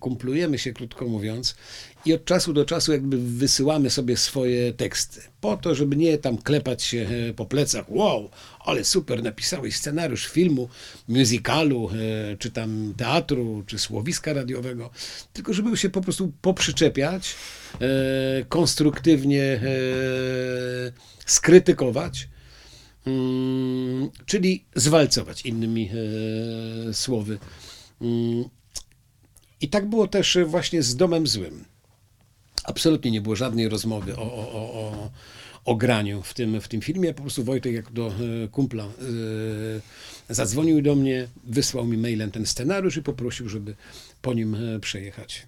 kumplujemy się, krótko mówiąc, i od czasu do czasu jakby wysyłamy sobie swoje teksty, po to, żeby nie tam klepać się po plecach, wow, ale super, napisałeś scenariusz filmu, musicalu, e, czy tam teatru, czy słowiska radiowego, tylko żeby się po prostu poprzyczepiać, e, konstruktywnie e, skrytykować, Mm, czyli zwalcować innymi słowy. Mm, I tak było też właśnie z Domem Złym. Absolutnie nie było żadnej rozmowy o, o, o, o graniu w tym, w tym filmie. Po prostu Wojtek, jak do e, kumpla, e, zadzwonił do mnie, wysłał mi mailem ten scenariusz i poprosił, żeby po nim e, przejechać.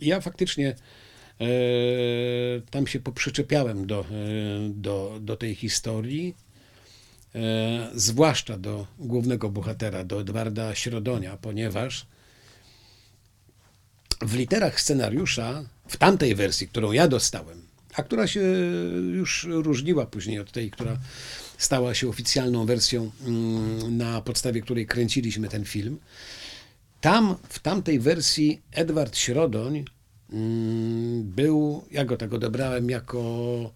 Ja faktycznie tam się poprzyczepiałem do, do, do tej historii zwłaszcza do głównego bohatera, do Edwarda Środonia, ponieważ w literach scenariusza, w tamtej wersji, którą ja dostałem, a która się już różniła później od tej, która stała się oficjalną wersją, mm, na podstawie której kręciliśmy ten film, tam, w tamtej wersji Edward Środoń mm, był, ja go tak odebrałem jako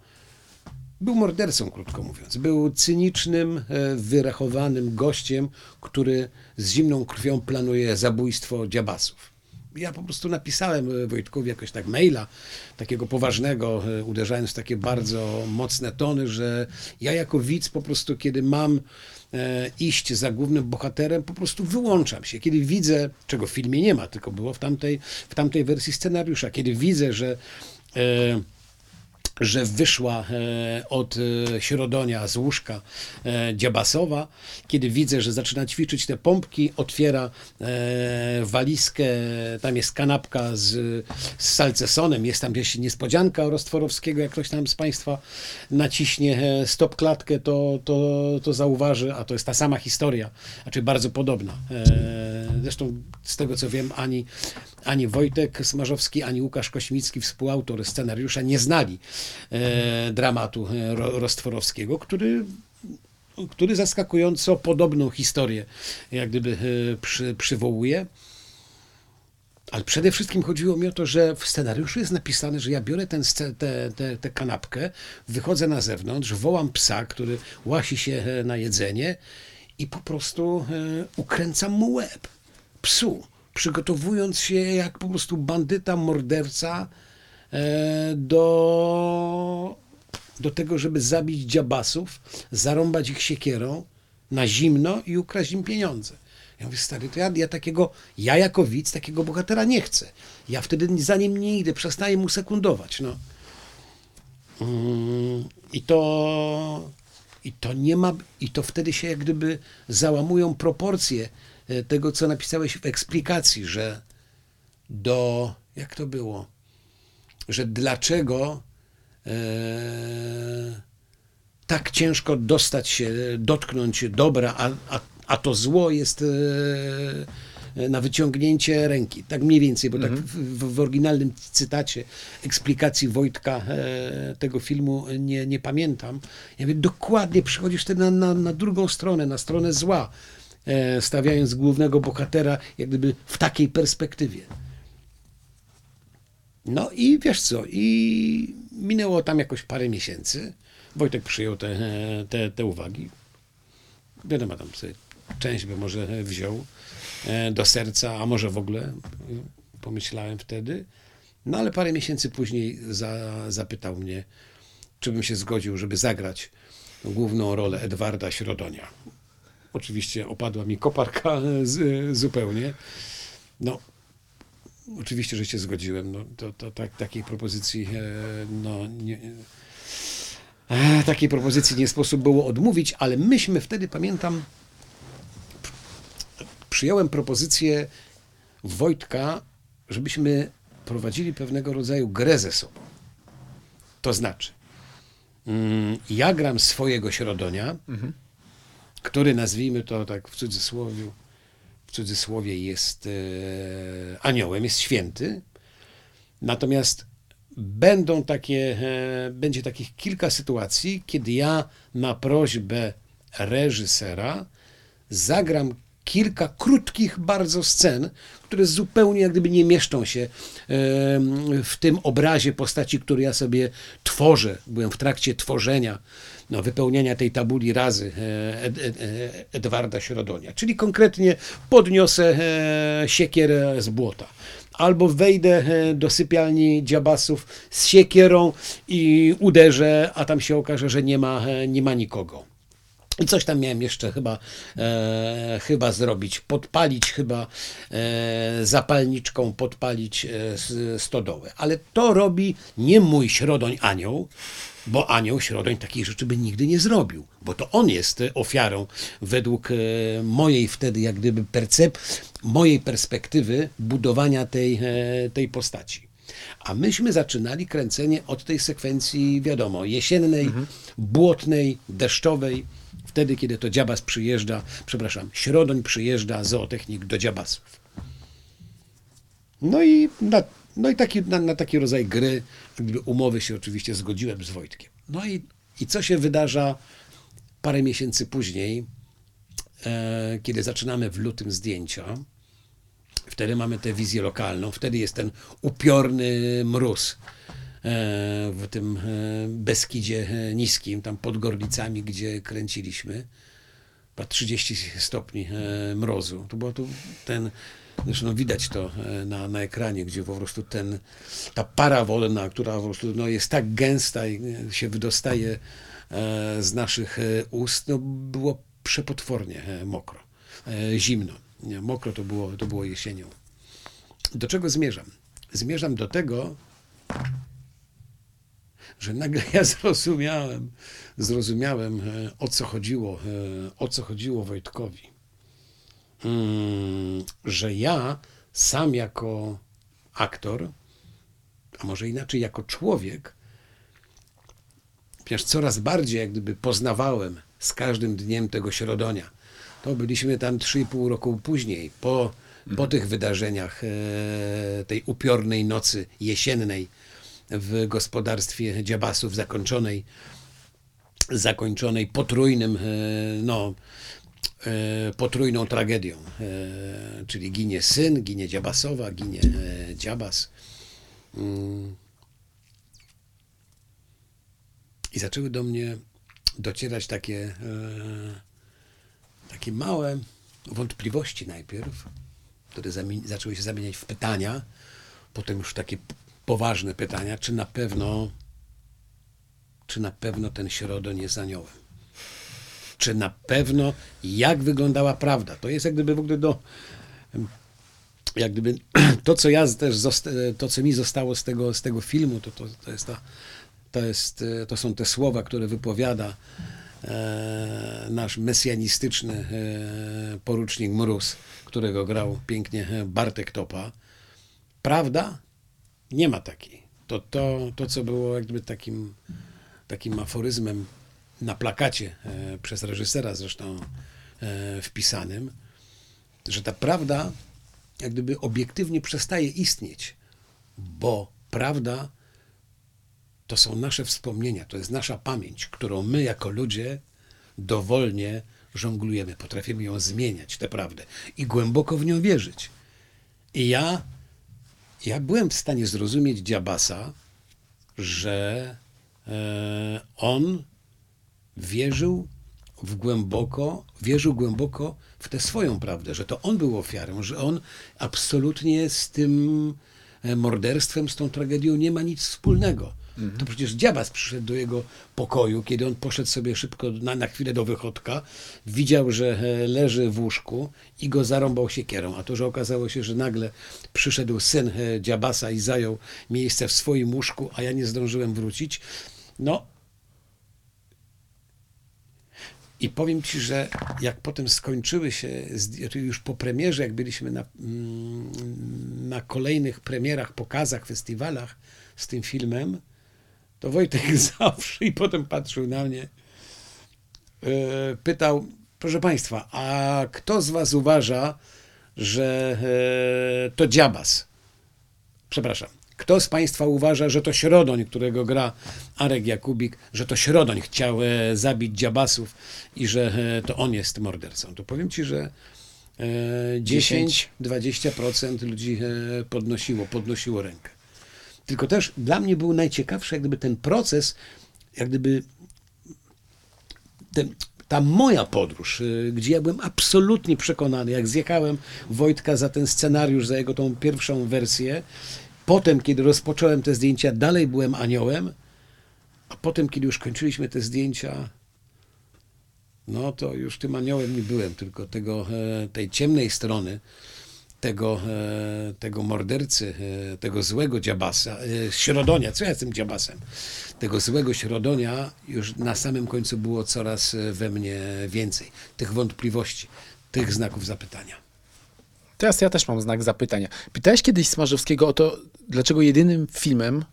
Był mordercą, krótko mówiąc. Był cynicznym, e, wyrachowanym gościem, który z zimną krwią planuje zabójstwo dziabasów. Ja po prostu napisałem e, Wojtkowi jakoś tak maila, takiego poważnego, e, uderzając w takie bardzo mocne tony, że ja jako widz po prostu, kiedy mam e, iść za głównym bohaterem, po prostu wyłączam się. Kiedy widzę, czego w filmie nie ma, tylko było w tamtej, w tamtej wersji scenariusza, kiedy widzę, że że wyszła e, od e, środonia z łóżka e, dziabasowa. Kiedy widzę, że zaczyna ćwiczyć te pompki, otwiera walizkę, tam jest kanapka z, z salcesonem, jest tam jakaś niespodzianka Rostworowskiego, jak ktoś tam z Państwa naciśnie stop klatkę, to, to, to zauważy, a to jest ta sama historia, znaczy bardzo podobna. Zresztą z tego co wiem, ani, ani Wojtek Smarzowski, ani Łukasz Kośmicki, współautor scenariusza, nie znali e, dramatu e, Ro- Rostworowskiego, który który zaskakująco podobną historię jak gdyby e, przy, przywołuje. Ale przede wszystkim chodziło mi o to, że w scenariuszu jest napisane, że ja biorę tę tę tę tę kanapkę, wychodzę na zewnątrz, wołam psa, który łasi się e, na jedzenie i po prostu ukręcam mu łeb. Psu. Przygotowując się jak po prostu bandyta, morderca e, do, do tego, żeby zabić dziabasów, zarąbać ich siekierą na zimno i ukraść im pieniądze. Ja mówię, stary, to ja, ja takiego, ja jako widz takiego bohatera nie chcę. Ja wtedy za nim nie idę, przestaję mu sekundować. No. Mm, I to, i to nie ma, i to wtedy się jak gdyby załamują proporcje tego, co napisałeś w eksplikacji, że do, jak to było, że dlaczego e, tak ciężko dostać się, dotknąć dobra, a, a, a to zło jest e, na wyciągnięcie ręki. Tak mniej więcej, bo tak w, w, w oryginalnym cytacie eksplikacji Wojtka e, tego filmu nie, nie pamiętam. Ja mówię, dokładnie przychodzisz wtedy na, na, na drugą stronę, na stronę zła, e, stawiając głównego bohatera jak gdyby w takiej perspektywie. No i wiesz co, i minęło tam jakoś parę miesięcy. Wojtek przyjął te, te, te uwagi. Wiadomo, tam sobie część by może wziął e, do serca, a może w ogóle, e, pomyślałem wtedy. No ale parę miesięcy później za, zapytał mnie, czy bym się zgodził, żeby zagrać główną rolę Edwarda Środonia. Oczywiście opadła mi koparka (laughs) z, zupełnie. No, oczywiście, że się zgodziłem. No, to, to tak, takiej propozycji e, no, nie, e, takiej propozycji nie sposób było odmówić, ale myśmy wtedy, pamiętam, przyjąłem propozycję Wojtka, żebyśmy prowadzili pewnego rodzaju grę ze sobą. To znaczy, mm, ja gram swojego środonia, który nazwijmy to tak w cudzysłowie, w cudzysłowie jest e, aniołem, jest święty. Natomiast będą takie, e, będzie takich kilka sytuacji, kiedy ja na prośbę reżysera zagram kilka krótkich bardzo scen, które zupełnie jak gdyby nie mieszczą się e, w tym obrazie postaci, który ja sobie tworzę. Byłem w trakcie tworzenia, no, wypełniania tej tabuli razy e, Ed, Ed, Edwarda Środonia. Czyli konkretnie podniosę e, siekierę z błota. Albo wejdę e, do sypialni dziabasów z siekierą i uderzę, a tam się okaże, że nie ma, e, nie ma nikogo. I coś tam miałem jeszcze chyba, e, chyba zrobić, podpalić chyba e, zapalniczką, podpalić e, stodołę. Ale to robi nie mój środoń anioł, bo anioł środoń takiej rzeczy by nigdy nie zrobił, bo to on jest ofiarą według e, mojej wtedy jak gdyby percep, mojej perspektywy budowania tej, e, tej postaci. A myśmy zaczynali kręcenie od tej sekwencji, wiadomo, jesiennej, błotnej, deszczowej, wtedy, kiedy to dziabas przyjeżdża, przepraszam, środoń przyjeżdża zootechnik do dziabasów. No i na, no i taki, na, na taki rodzaj gry, gdyby umowy się oczywiście zgodziłem z Wojtkiem. No i, i co się wydarza parę miesięcy później, e, kiedy zaczynamy w lutym zdjęcia, Wtedy mamy tę wizję lokalną, wtedy jest ten upiorny mróz. w tym e, Beskidzie e, Niskim, tam pod Gorlicami, gdzie kręciliśmy. Chyba 30 stopni e, mrozu. To było tu ten, zresztą no widać to na, na ekranie, gdzie po prostu ten, ta para wolna, która po prostu no, jest tak gęsta i się wydostaje z naszych ust, no, było przepotwornie mokro, zimno. Mokro to było, to było jesienią. Do czego zmierzam? Zmierzam do tego, że nagle ja (laughs) zrozumiałem, zrozumiałem, e, o co chodziło, e, o co chodziło Wojtkowi. Mm, że ja sam jako aktor, a może inaczej jako człowiek, ponieważ coraz bardziej jak gdyby poznawałem z każdym dniem tego środonia. To byliśmy tam 3,5 roku później, po, po tych wydarzeniach e, tej upiornej nocy jesiennej, w gospodarstwie dziabasów zakończonej, zakończonej potrójnym, e, no, potrójną tragedią. E, czyli ginie syn, ginie dziabasowa, ginie dziabas. Mm. I zaczęły do mnie docierać takie, takie małe wątpliwości najpierw, które zaczęły się zamieniać w pytania, potem już takie poważne pytania, czy na pewno, czy na pewno ten środoń jest aniołem? Czy na pewno, jak wyglądała prawda? To jest jak gdyby w ogóle do, jak gdyby (clears throat) to, co ja też, to, co mi zostało z tego, z tego filmu, to, to, to jest ta, to, jest, to są te słowa, które wypowiada e, nasz mesjanistyczny e, porucznik Mróz, którego grał pięknie Bartek Topa. Prawda nie ma takiej. To, to, to co było jakby takim, takim aforyzmem na plakacie e, przez reżysera zresztą e, wpisanym, że ta prawda jak gdyby obiektywnie przestaje istnieć, bo prawda to są nasze wspomnienia, to jest nasza pamięć, którą my jako ludzie dowolnie żonglujemy, potrafimy ją zmieniać, tę prawdę i głęboko w nią wierzyć. I ja ja byłem w stanie zrozumieć Dziabasa, że e, on wierzył w głęboko, wierzył głęboko w tę swoją prawdę, że to on był ofiarą, że on absolutnie z tym e, morderstwem, z tą tragedią nie ma nic wspólnego. Mhm. To przecież Dziabas przyszedł do jego pokoju, kiedy on poszedł sobie szybko na, na chwilę do wychodka, widział, że e, leży w łóżku i go zarąbał siekierą. A to, że okazało się, że nagle przyszedł syn e, Dziabasa i zajął miejsce w swoim łóżku, a ja nie zdążyłem wrócić, no i powiem ci, że jak potem skończyły się, już po premierze, jak byliśmy na, mm, na kolejnych premierach, pokazach, festiwalach z tym filmem, to Wojtek (laughs) zawsze i potem patrzył na mnie, e, pytał, proszę Państwa, a kto z Was uważa, że e, to dziabas? Przepraszam. Kto z Państwa uważa, że to Środoń, którego gra Arek Jakubik, że to Środoń chciał e, zabić dziabasów i że to on jest mordercą? To powiem Ci, że 10-20% ludzi podnosiło, podnosiło rękę. Tylko też dla mnie był najciekawszy jak gdyby ten proces, jak gdyby ten, ta moja podróż, gdzie ja byłem absolutnie przekonany, jak zjechałem Wojtka za ten scenariusz, za jego tą pierwszą wersję, potem, kiedy rozpocząłem te zdjęcia, dalej byłem aniołem, a potem, kiedy już kończyliśmy te zdjęcia, no to już tym aniołem nie byłem, tylko tego, e, tej ciemnej strony, tego, e, tego mordercy, e, tego złego dziabasa, środonia, co ja jestem dziabasem, tego złego środonia już na samym końcu było coraz we mnie więcej. Tych wątpliwości, tych znaków zapytania. Teraz ja też mam znak zapytania. Pytałeś kiedyś Smarzowskiego o to, dlaczego jedynym filmem,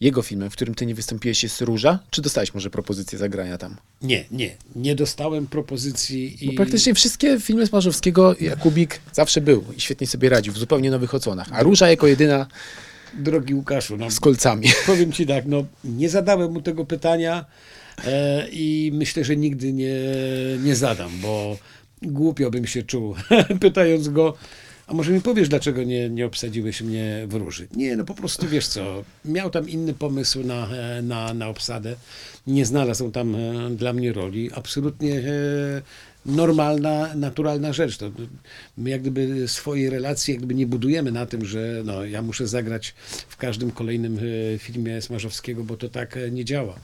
jego filmem, w którym ty nie wystąpiłeś, jest Róża? Czy dostałeś może propozycję zagrania tam? Nie, nie. Nie dostałem propozycji. I... Bo praktycznie wszystkie filmy Smarzowskiego Jakubik zawsze był i świetnie sobie radził w zupełnie nowych odsłonach. A Róża jako jedyna... Drogi Łukaszu, no, z kolcami. Powiem ci tak, no, nie zadałem mu tego pytania e, i myślę, że nigdy nie, nie zadam, bo głupio bym się czuł, (laughs) pytając go, a może mi powiesz, dlaczego nie, nie obsadziłeś mnie w róży? Nie, no po prostu wiesz co, miał tam inny pomysł na, e, na, na obsadę, nie znalazł tam e, dla mnie roli, absolutnie e, normalna, naturalna rzecz. To my jak gdyby swoje relacje jak gdyby nie budujemy na tym, że no, ja muszę zagrać w każdym kolejnym filmie Smarzowskiego, bo to tak nie działa.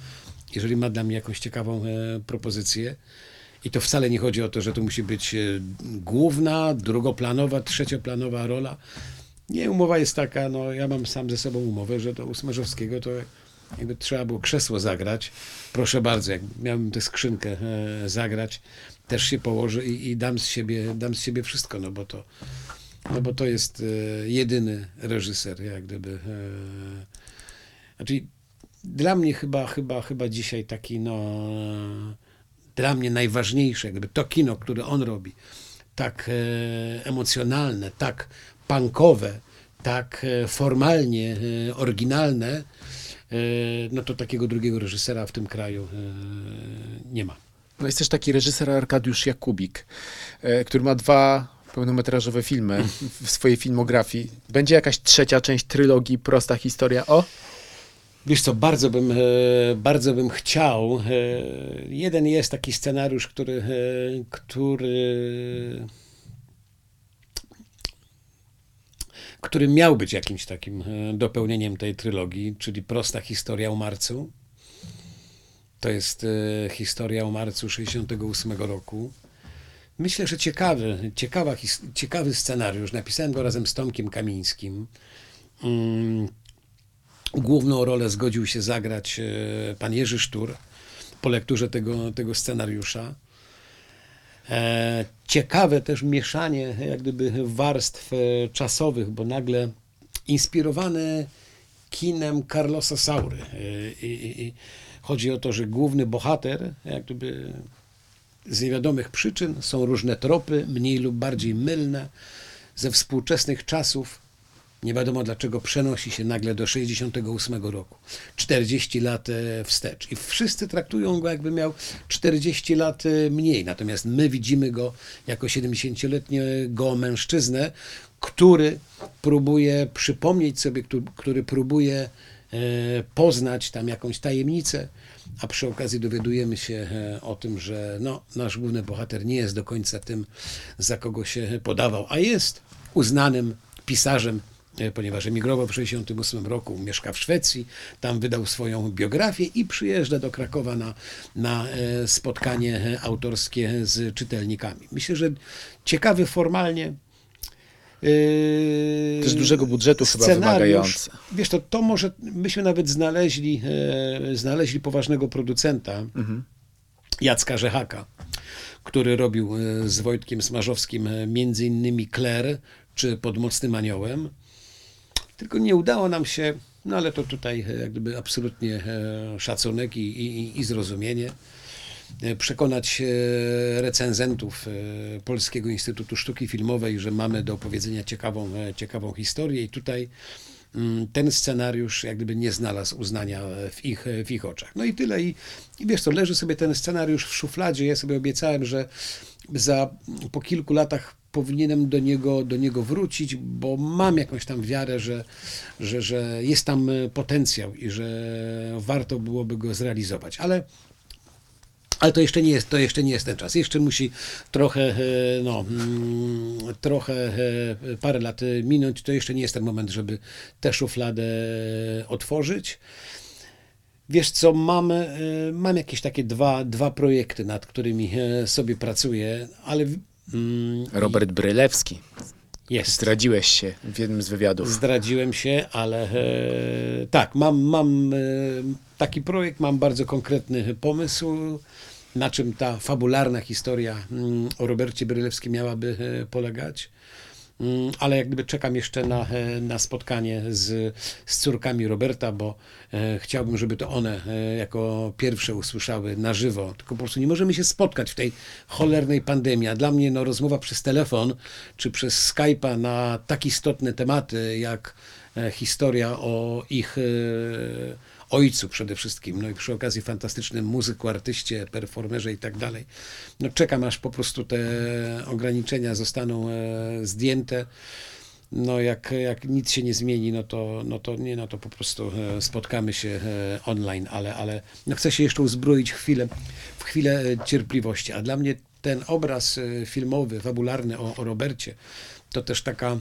Jeżeli ma dla mnie jakąś ciekawą propozycję, i to wcale nie chodzi o to, że to musi być e, główna, drugoplanowa, trzecioplanowa rola. Nie, umowa jest taka, no ja mam sam ze sobą umowę, że to u Smarzowskiego to jakby trzeba było krzesło zagrać. Proszę bardzo, jak miałbym tę skrzynkę e, zagrać, też się położę i, i dam, z siebie, dam z siebie wszystko, no bo to, no bo to jest e, jedyny reżyser, jak gdyby. Znaczy, dla mnie chyba, chyba, chyba dzisiaj taki, no, dla mnie najważniejsze, jakby to kino, które on robi, tak e, emocjonalne, tak punkowe, tak e, formalnie e, oryginalne, no to takiego drugiego reżysera w tym kraju nie ma. No jest też taki reżyser Arkadiusz Jakubik, który ma dwa pełnometrażowe filmy w swojej filmografii. Będzie jakaś trzecia część trylogii Prosta historia o? Wiesz co, bardzo bym, e, bardzo bym chciał. e, Jeden jest taki scenariusz, który, e, który, który miał być jakimś takim dopełnieniem tej trylogii, czyli prosta historia o marcu. To jest historia o marcu 68 roku. Myślę, że ciekawy, ciekawa, ciekawy scenariusz. Napisałem go razem z Tomkiem Kamińskim. Główną rolę zgodził się zagrać e, pan Jerzy Sztur po lekturze tego, tego scenariusza. E, Ciekawe też mieszanie jak gdyby warstw e, czasowych, bo nagle inspirowany kinem Carlosa Saury. I, i chodzi o to, że główny bohater jak gdyby z niewiadomych przyczyn są różne tropy, mniej lub bardziej mylne, ze współczesnych czasów nie wiadomo dlaczego przenosi się nagle do 68 roku. 40 lat e, wstecz. I wszyscy traktują go jakby miał 40 lat e, mniej. Natomiast my widzimy go jako 70-letniego mężczyznę, który próbuje przypomnieć sobie, który, próbuje e, poznać tam jakąś tajemnicę, a przy okazji dowiadujemy się o tym, że no, nasz główny bohater nie jest do końca tym, za kogo się podawał, a jest uznanym pisarzem ponieważ emigrował w 1968 roku, mieszka w Szwecji, tam wydał swoją biografię i przyjeżdża do Krakowa na, na e, spotkanie e, autorskie z czytelnikami. Myślę, że ciekawy formalnie. e, Też dużego budżetu chyba wymagający. Wiesz, to, to może myśmy nawet znaleźli, e, znaleźli poważnego producenta, Jacka Rzechaka, który robił e, z Wojtkiem Smarzowskim e, między innymi Claire czy Pod Mocnym Aniołem. Tylko nie udało nam się, no ale to tutaj e, jak gdyby absolutnie e, szacunek i, i, i zrozumienie, e, przekonać recenzentów Polskiego Instytutu Sztuki Filmowej, że mamy do opowiedzenia ciekawą, ciekawą historię i tutaj mm, ten scenariusz jak gdyby nie znalazł uznania w ich, w ich oczach. No i tyle. I, I wiesz co, leży sobie ten scenariusz w szufladzie. Ja sobie obiecałem, że za po kilku latach powinienem do niego, do niego wrócić, bo mam jakąś tam wiarę, że, że, że jest tam e, potencjał i że warto byłoby go zrealizować. Ale ale to jeszcze nie jest, to jeszcze nie jest ten czas. Jeszcze musi trochę, e, no, mm, trochę e, parę lat minąć. To jeszcze nie jest ten moment, żeby tę szufladę otworzyć. Wiesz co, mam, mam jakieś takie dwa, dwa projekty, nad którymi sobie pracuję, ale Robert Brylewski. jest. Zdradziłeś się w jednym z wywiadów. Zdradziłem się, ale e, tak, mam, mam e, taki projekt, mam bardzo konkretny pomysł, na czym ta fabularna historia mm, o Robercie Brylewskim miałaby e, polegać. Mm, Ale jak gdyby czekam jeszcze na, e, na spotkanie z, z córkami Roberta, bo e, chciałbym, żeby to one e, jako pierwsze usłyszały na żywo. Tylko po prostu nie możemy się spotkać w tej cholernej pandemii. A dla mnie no, rozmowa przez telefon czy przez Skype'a na tak istotne tematy jak historia o ich, ojcu przede wszystkim, no i przy okazji fantastycznym muzyku, artyście, performerze i tak dalej. No czekam aż po prostu te ograniczenia zostaną e, zdjęte. No jak, jak nic się nie zmieni, no to, no to nie, no to po prostu e, spotkamy się e, online, ale, ale no chcę się jeszcze uzbroić chwilę, w chwilę cierpliwości. A dla mnie ten obraz filmowy, fabularny o, o Robercie, to też taka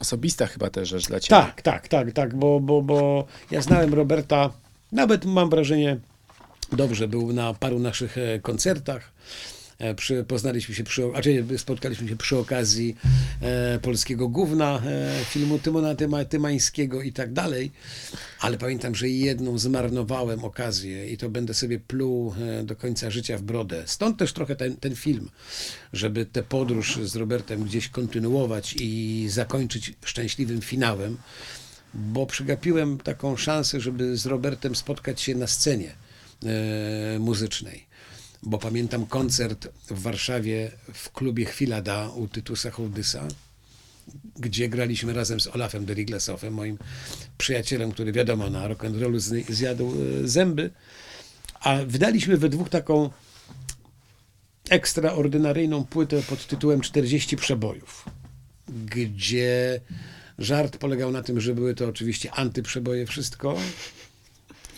Osobista chyba też rzecz dla ciebie. tak, tak, tak, tak, bo, bo, bo ja znałem Roberta, nawet mam wrażenie, dobrze, był na paru naszych e, koncertach. E, Przy, poznaliśmy się przy, czyli spotkaliśmy się przy okazji e, polskiego gówna, e, filmu Tymona Tyma, Tymańskiego i tak dalej, ale pamiętam, że jedną zmarnowałem okazję i to będę sobie pluł e, do końca życia w brodę. Stąd też trochę ten, ten film, żeby tę podróż z Robertem gdzieś kontynuować i zakończyć szczęśliwym finałem, bo przegapiłem taką szansę, żeby z Robertem spotkać się na scenie e, muzycznej. Bo pamiętam koncert w Warszawie w klubie Chwila Da u Tytusa Hołdysa, gdzie graliśmy razem z Olafem Deriglasowem, moim przyjacielem, który wiadomo na rock'n'rollu zjadł e, zęby, a wydaliśmy we dwóch taką ekstraordynaryjną płytę pod tytułem 40 przebojów, gdzie żart polegał na tym, że były to oczywiście antyprzeboje wszystko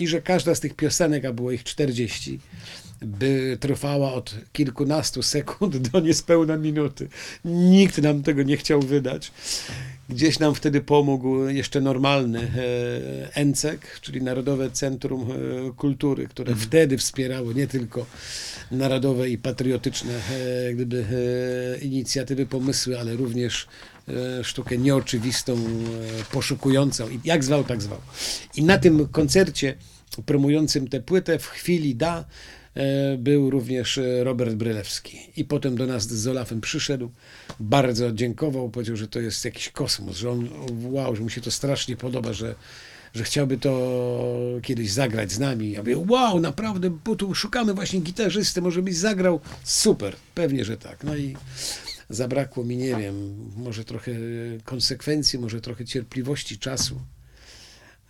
i że każda z tych piosenek, a było ich 40, by trwała od kilkunastu sekund (laughs) do niespełna minuty. Nikt nam tego nie chciał wydać. Gdzieś nam wtedy pomógł jeszcze normalny e, ENCEK, czyli Narodowe Centrum e, Kultury, które wtedy wspierało nie tylko narodowe i patriotyczne e, gdyby, inicjatywy, pomysły, ale również sztukę nieoczywistą, e, poszukującą. I jak zwał, tak zwał. I na tym koncercie promującym tę płytę w chwili da e, był również e, Robert Brylewski. I potem do nas z Olafem przyszedł, bardzo dziękował, powiedział, że to jest jakiś kosmos, że on, wow, że mu się to strasznie podoba, że, że chciałby to kiedyś zagrać z nami. Ja mówię, wow, naprawdę, bo tu szukamy właśnie gitarzysty, może byś zagrał. Super, pewnie, że tak. No i zabrakło mi, nie wiem, może trochę konsekwencji, może trochę cierpliwości, czasu.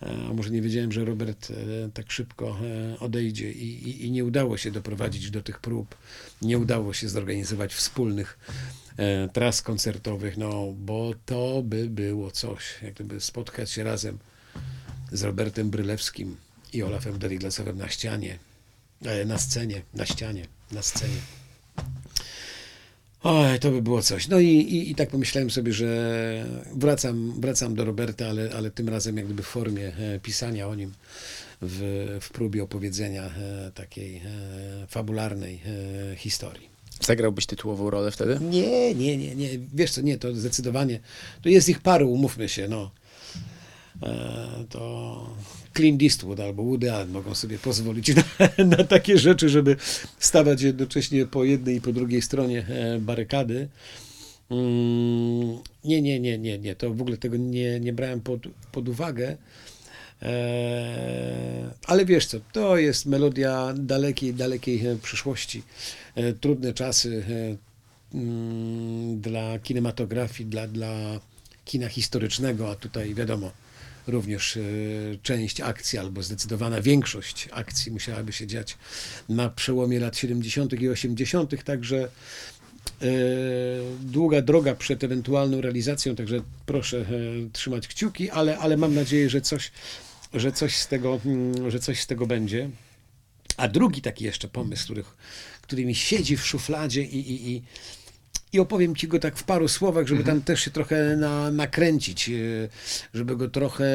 E, A może nie wiedziałem, że Robert e, tak szybko e, odejdzie i, i, i nie udało się doprowadzić do tych prób. Nie udało się zorganizować wspólnych tras koncertowych, no bo to by było coś, jak gdyby spotkać się razem z Robertem Brylewskim i Olafem Deriglasowem na ścianie, na scenie, na ścianie, na scenie. Oj, to by było coś. No i, i, i tak pomyślałem sobie, że wracam, wracam do Roberta, ale, ale tym razem jak gdyby w formie e, pisania o nim, w, w próbie opowiedzenia e, takiej e, fabularnej historii. Zagrałbyś tytułową rolę wtedy? Nie, nie, nie, nie. Wiesz co, nie, to zdecydowanie. To jest ich paru, umówmy się, no. E, to Clint Eastwood albo Woody Allen mogą sobie pozwolić na, (laughs) na takie rzeczy, żeby stawać jednocześnie po jednej i po drugiej stronie e, barykady. Mm, Nie, nie, nie, nie, nie. To w ogóle tego nie, nie brałem pod, pod uwagę. E, Ale wiesz co, to jest melodia dalekiej, dalekiej e, przyszłości. E, Trudne czasy e, mm, dla kinematografii, dla, dla kina historycznego, a tutaj wiadomo, również e, część akcji, albo zdecydowana większość akcji musiałaby się dziać na przełomie lat 70. i 80., także e, długa droga przed ewentualną realizacją, także proszę e, trzymać kciuki, ale, ale mam nadzieję, że coś, że coś z tego, mm, że coś z tego będzie. A drugi taki jeszcze pomysł, który, który mi siedzi w szufladzie i, i, i, i opowiem ci go tak w paru słowach, żeby tam też się trochę na, nakręcić, e, żeby go trochę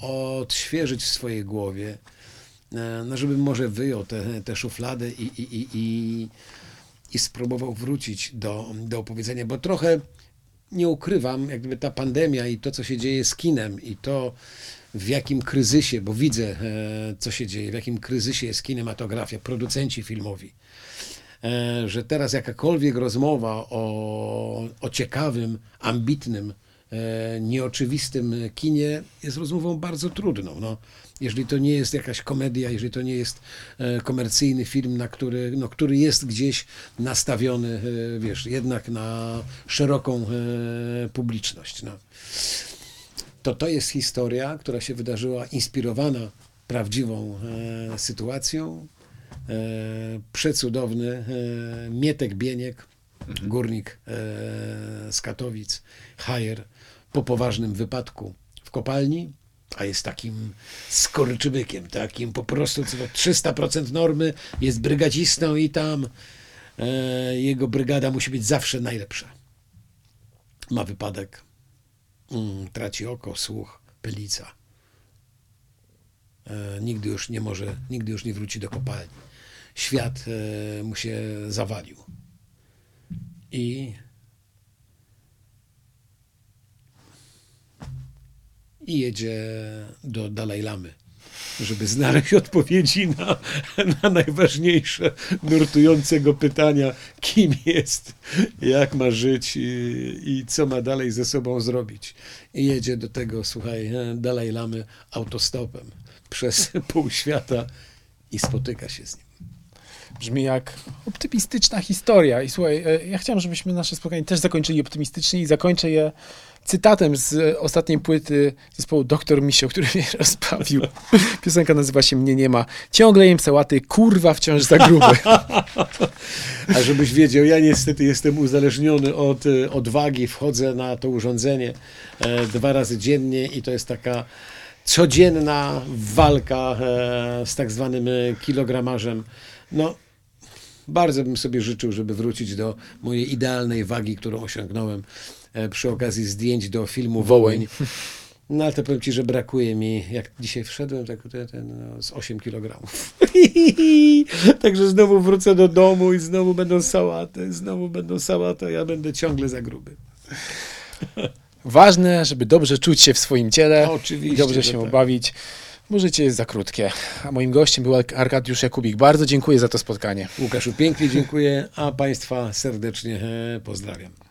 odświeżyć w swojej głowie. E, No, żebym może wyjął tę te szufladę i, i, i, i, i spróbował wrócić do, do opowiedzenia, bo trochę nie ukrywam, jak gdyby ta pandemia i to, co się dzieje z kinem i to, w jakim kryzysie, bo widzę, e, co się dzieje, w jakim kryzysie jest kinematografia, producenci filmowi, że teraz jakakolwiek rozmowa o, o ciekawym, ambitnym, e, nieoczywistym kinie jest rozmową bardzo trudną. No, jeżeli to nie jest jakaś komedia, jeżeli to nie jest e, komercyjny film, na który, no, który jest gdzieś nastawiony, e, wiesz, jednak na szeroką e, publiczność. No. to to jest historia, która się wydarzyła inspirowana prawdziwą e, sytuacją. E, przecudowny e, Mietek Bieniek, górnik e, z Katowic, Hajer, po poważnym wypadku w kopalni, a jest takim skorczybykiem, takim po prostu co do 300% normy, jest brygadzistą i tam jego brygada musi być zawsze najlepsza. Ma wypadek, mm, traci oko, słuch, pylica. Nigdy już nie może, nigdy już nie wróci do kopalni. Świat e, mu się zawalił. I i jedzie do Dalaj Lamy, żeby znaleźć (laughs) odpowiedzi na, na najważniejsze, nurtujące go pytania, kim jest, jak ma żyć i, i co ma dalej ze sobą zrobić. I jedzie do tego, słuchaj, Dalaj Lamy autostopem przez (laughs) pół świata i spotyka się z nim. Brzmi jak optymistyczna historia. I słuchaj, e, ja chciałem, żebyśmy nasze spotkanie też zakończyli optymistycznie i zakończę je cytatem z e, ostatniej płyty zespołu Doktor Misio, który mnie (laughs) rozbawił. Piosenka nazywa się Mnie nie ma. Ciągle jem sałaty, kurwa wciąż za gruby. (laughs) A żebyś wiedział, ja niestety jestem uzależniony od e, odwagi, wchodzę na to urządzenie dwa razy dziennie i to jest taka codzienna walka z tak zwanym kilogramarzem. No, bardzo bym sobie życzył, żeby wrócić do mojej idealnej wagi, którą osiągnąłem e, przy okazji zdjęć do filmu Wołyń. No ale to powiem Ci, że brakuje mi, jak dzisiaj wszedłem, tak ten, ten, no, z 8 kg. (laughs) Także znowu wrócę do domu i znowu będą sałaty, znowu będą sałaty, a ja będę ciągle za gruby. Ważne, żeby dobrze czuć się w swoim ciele Oczywiście, dobrze się tak. obawić, bo życie jest za krótkie. A moim gościem był Arkadiusz Jakubik. Bardzo dziękuję za to spotkanie. Łukaszu, pięknie dziękuję, a Państwa serdecznie e, pozdrawiam.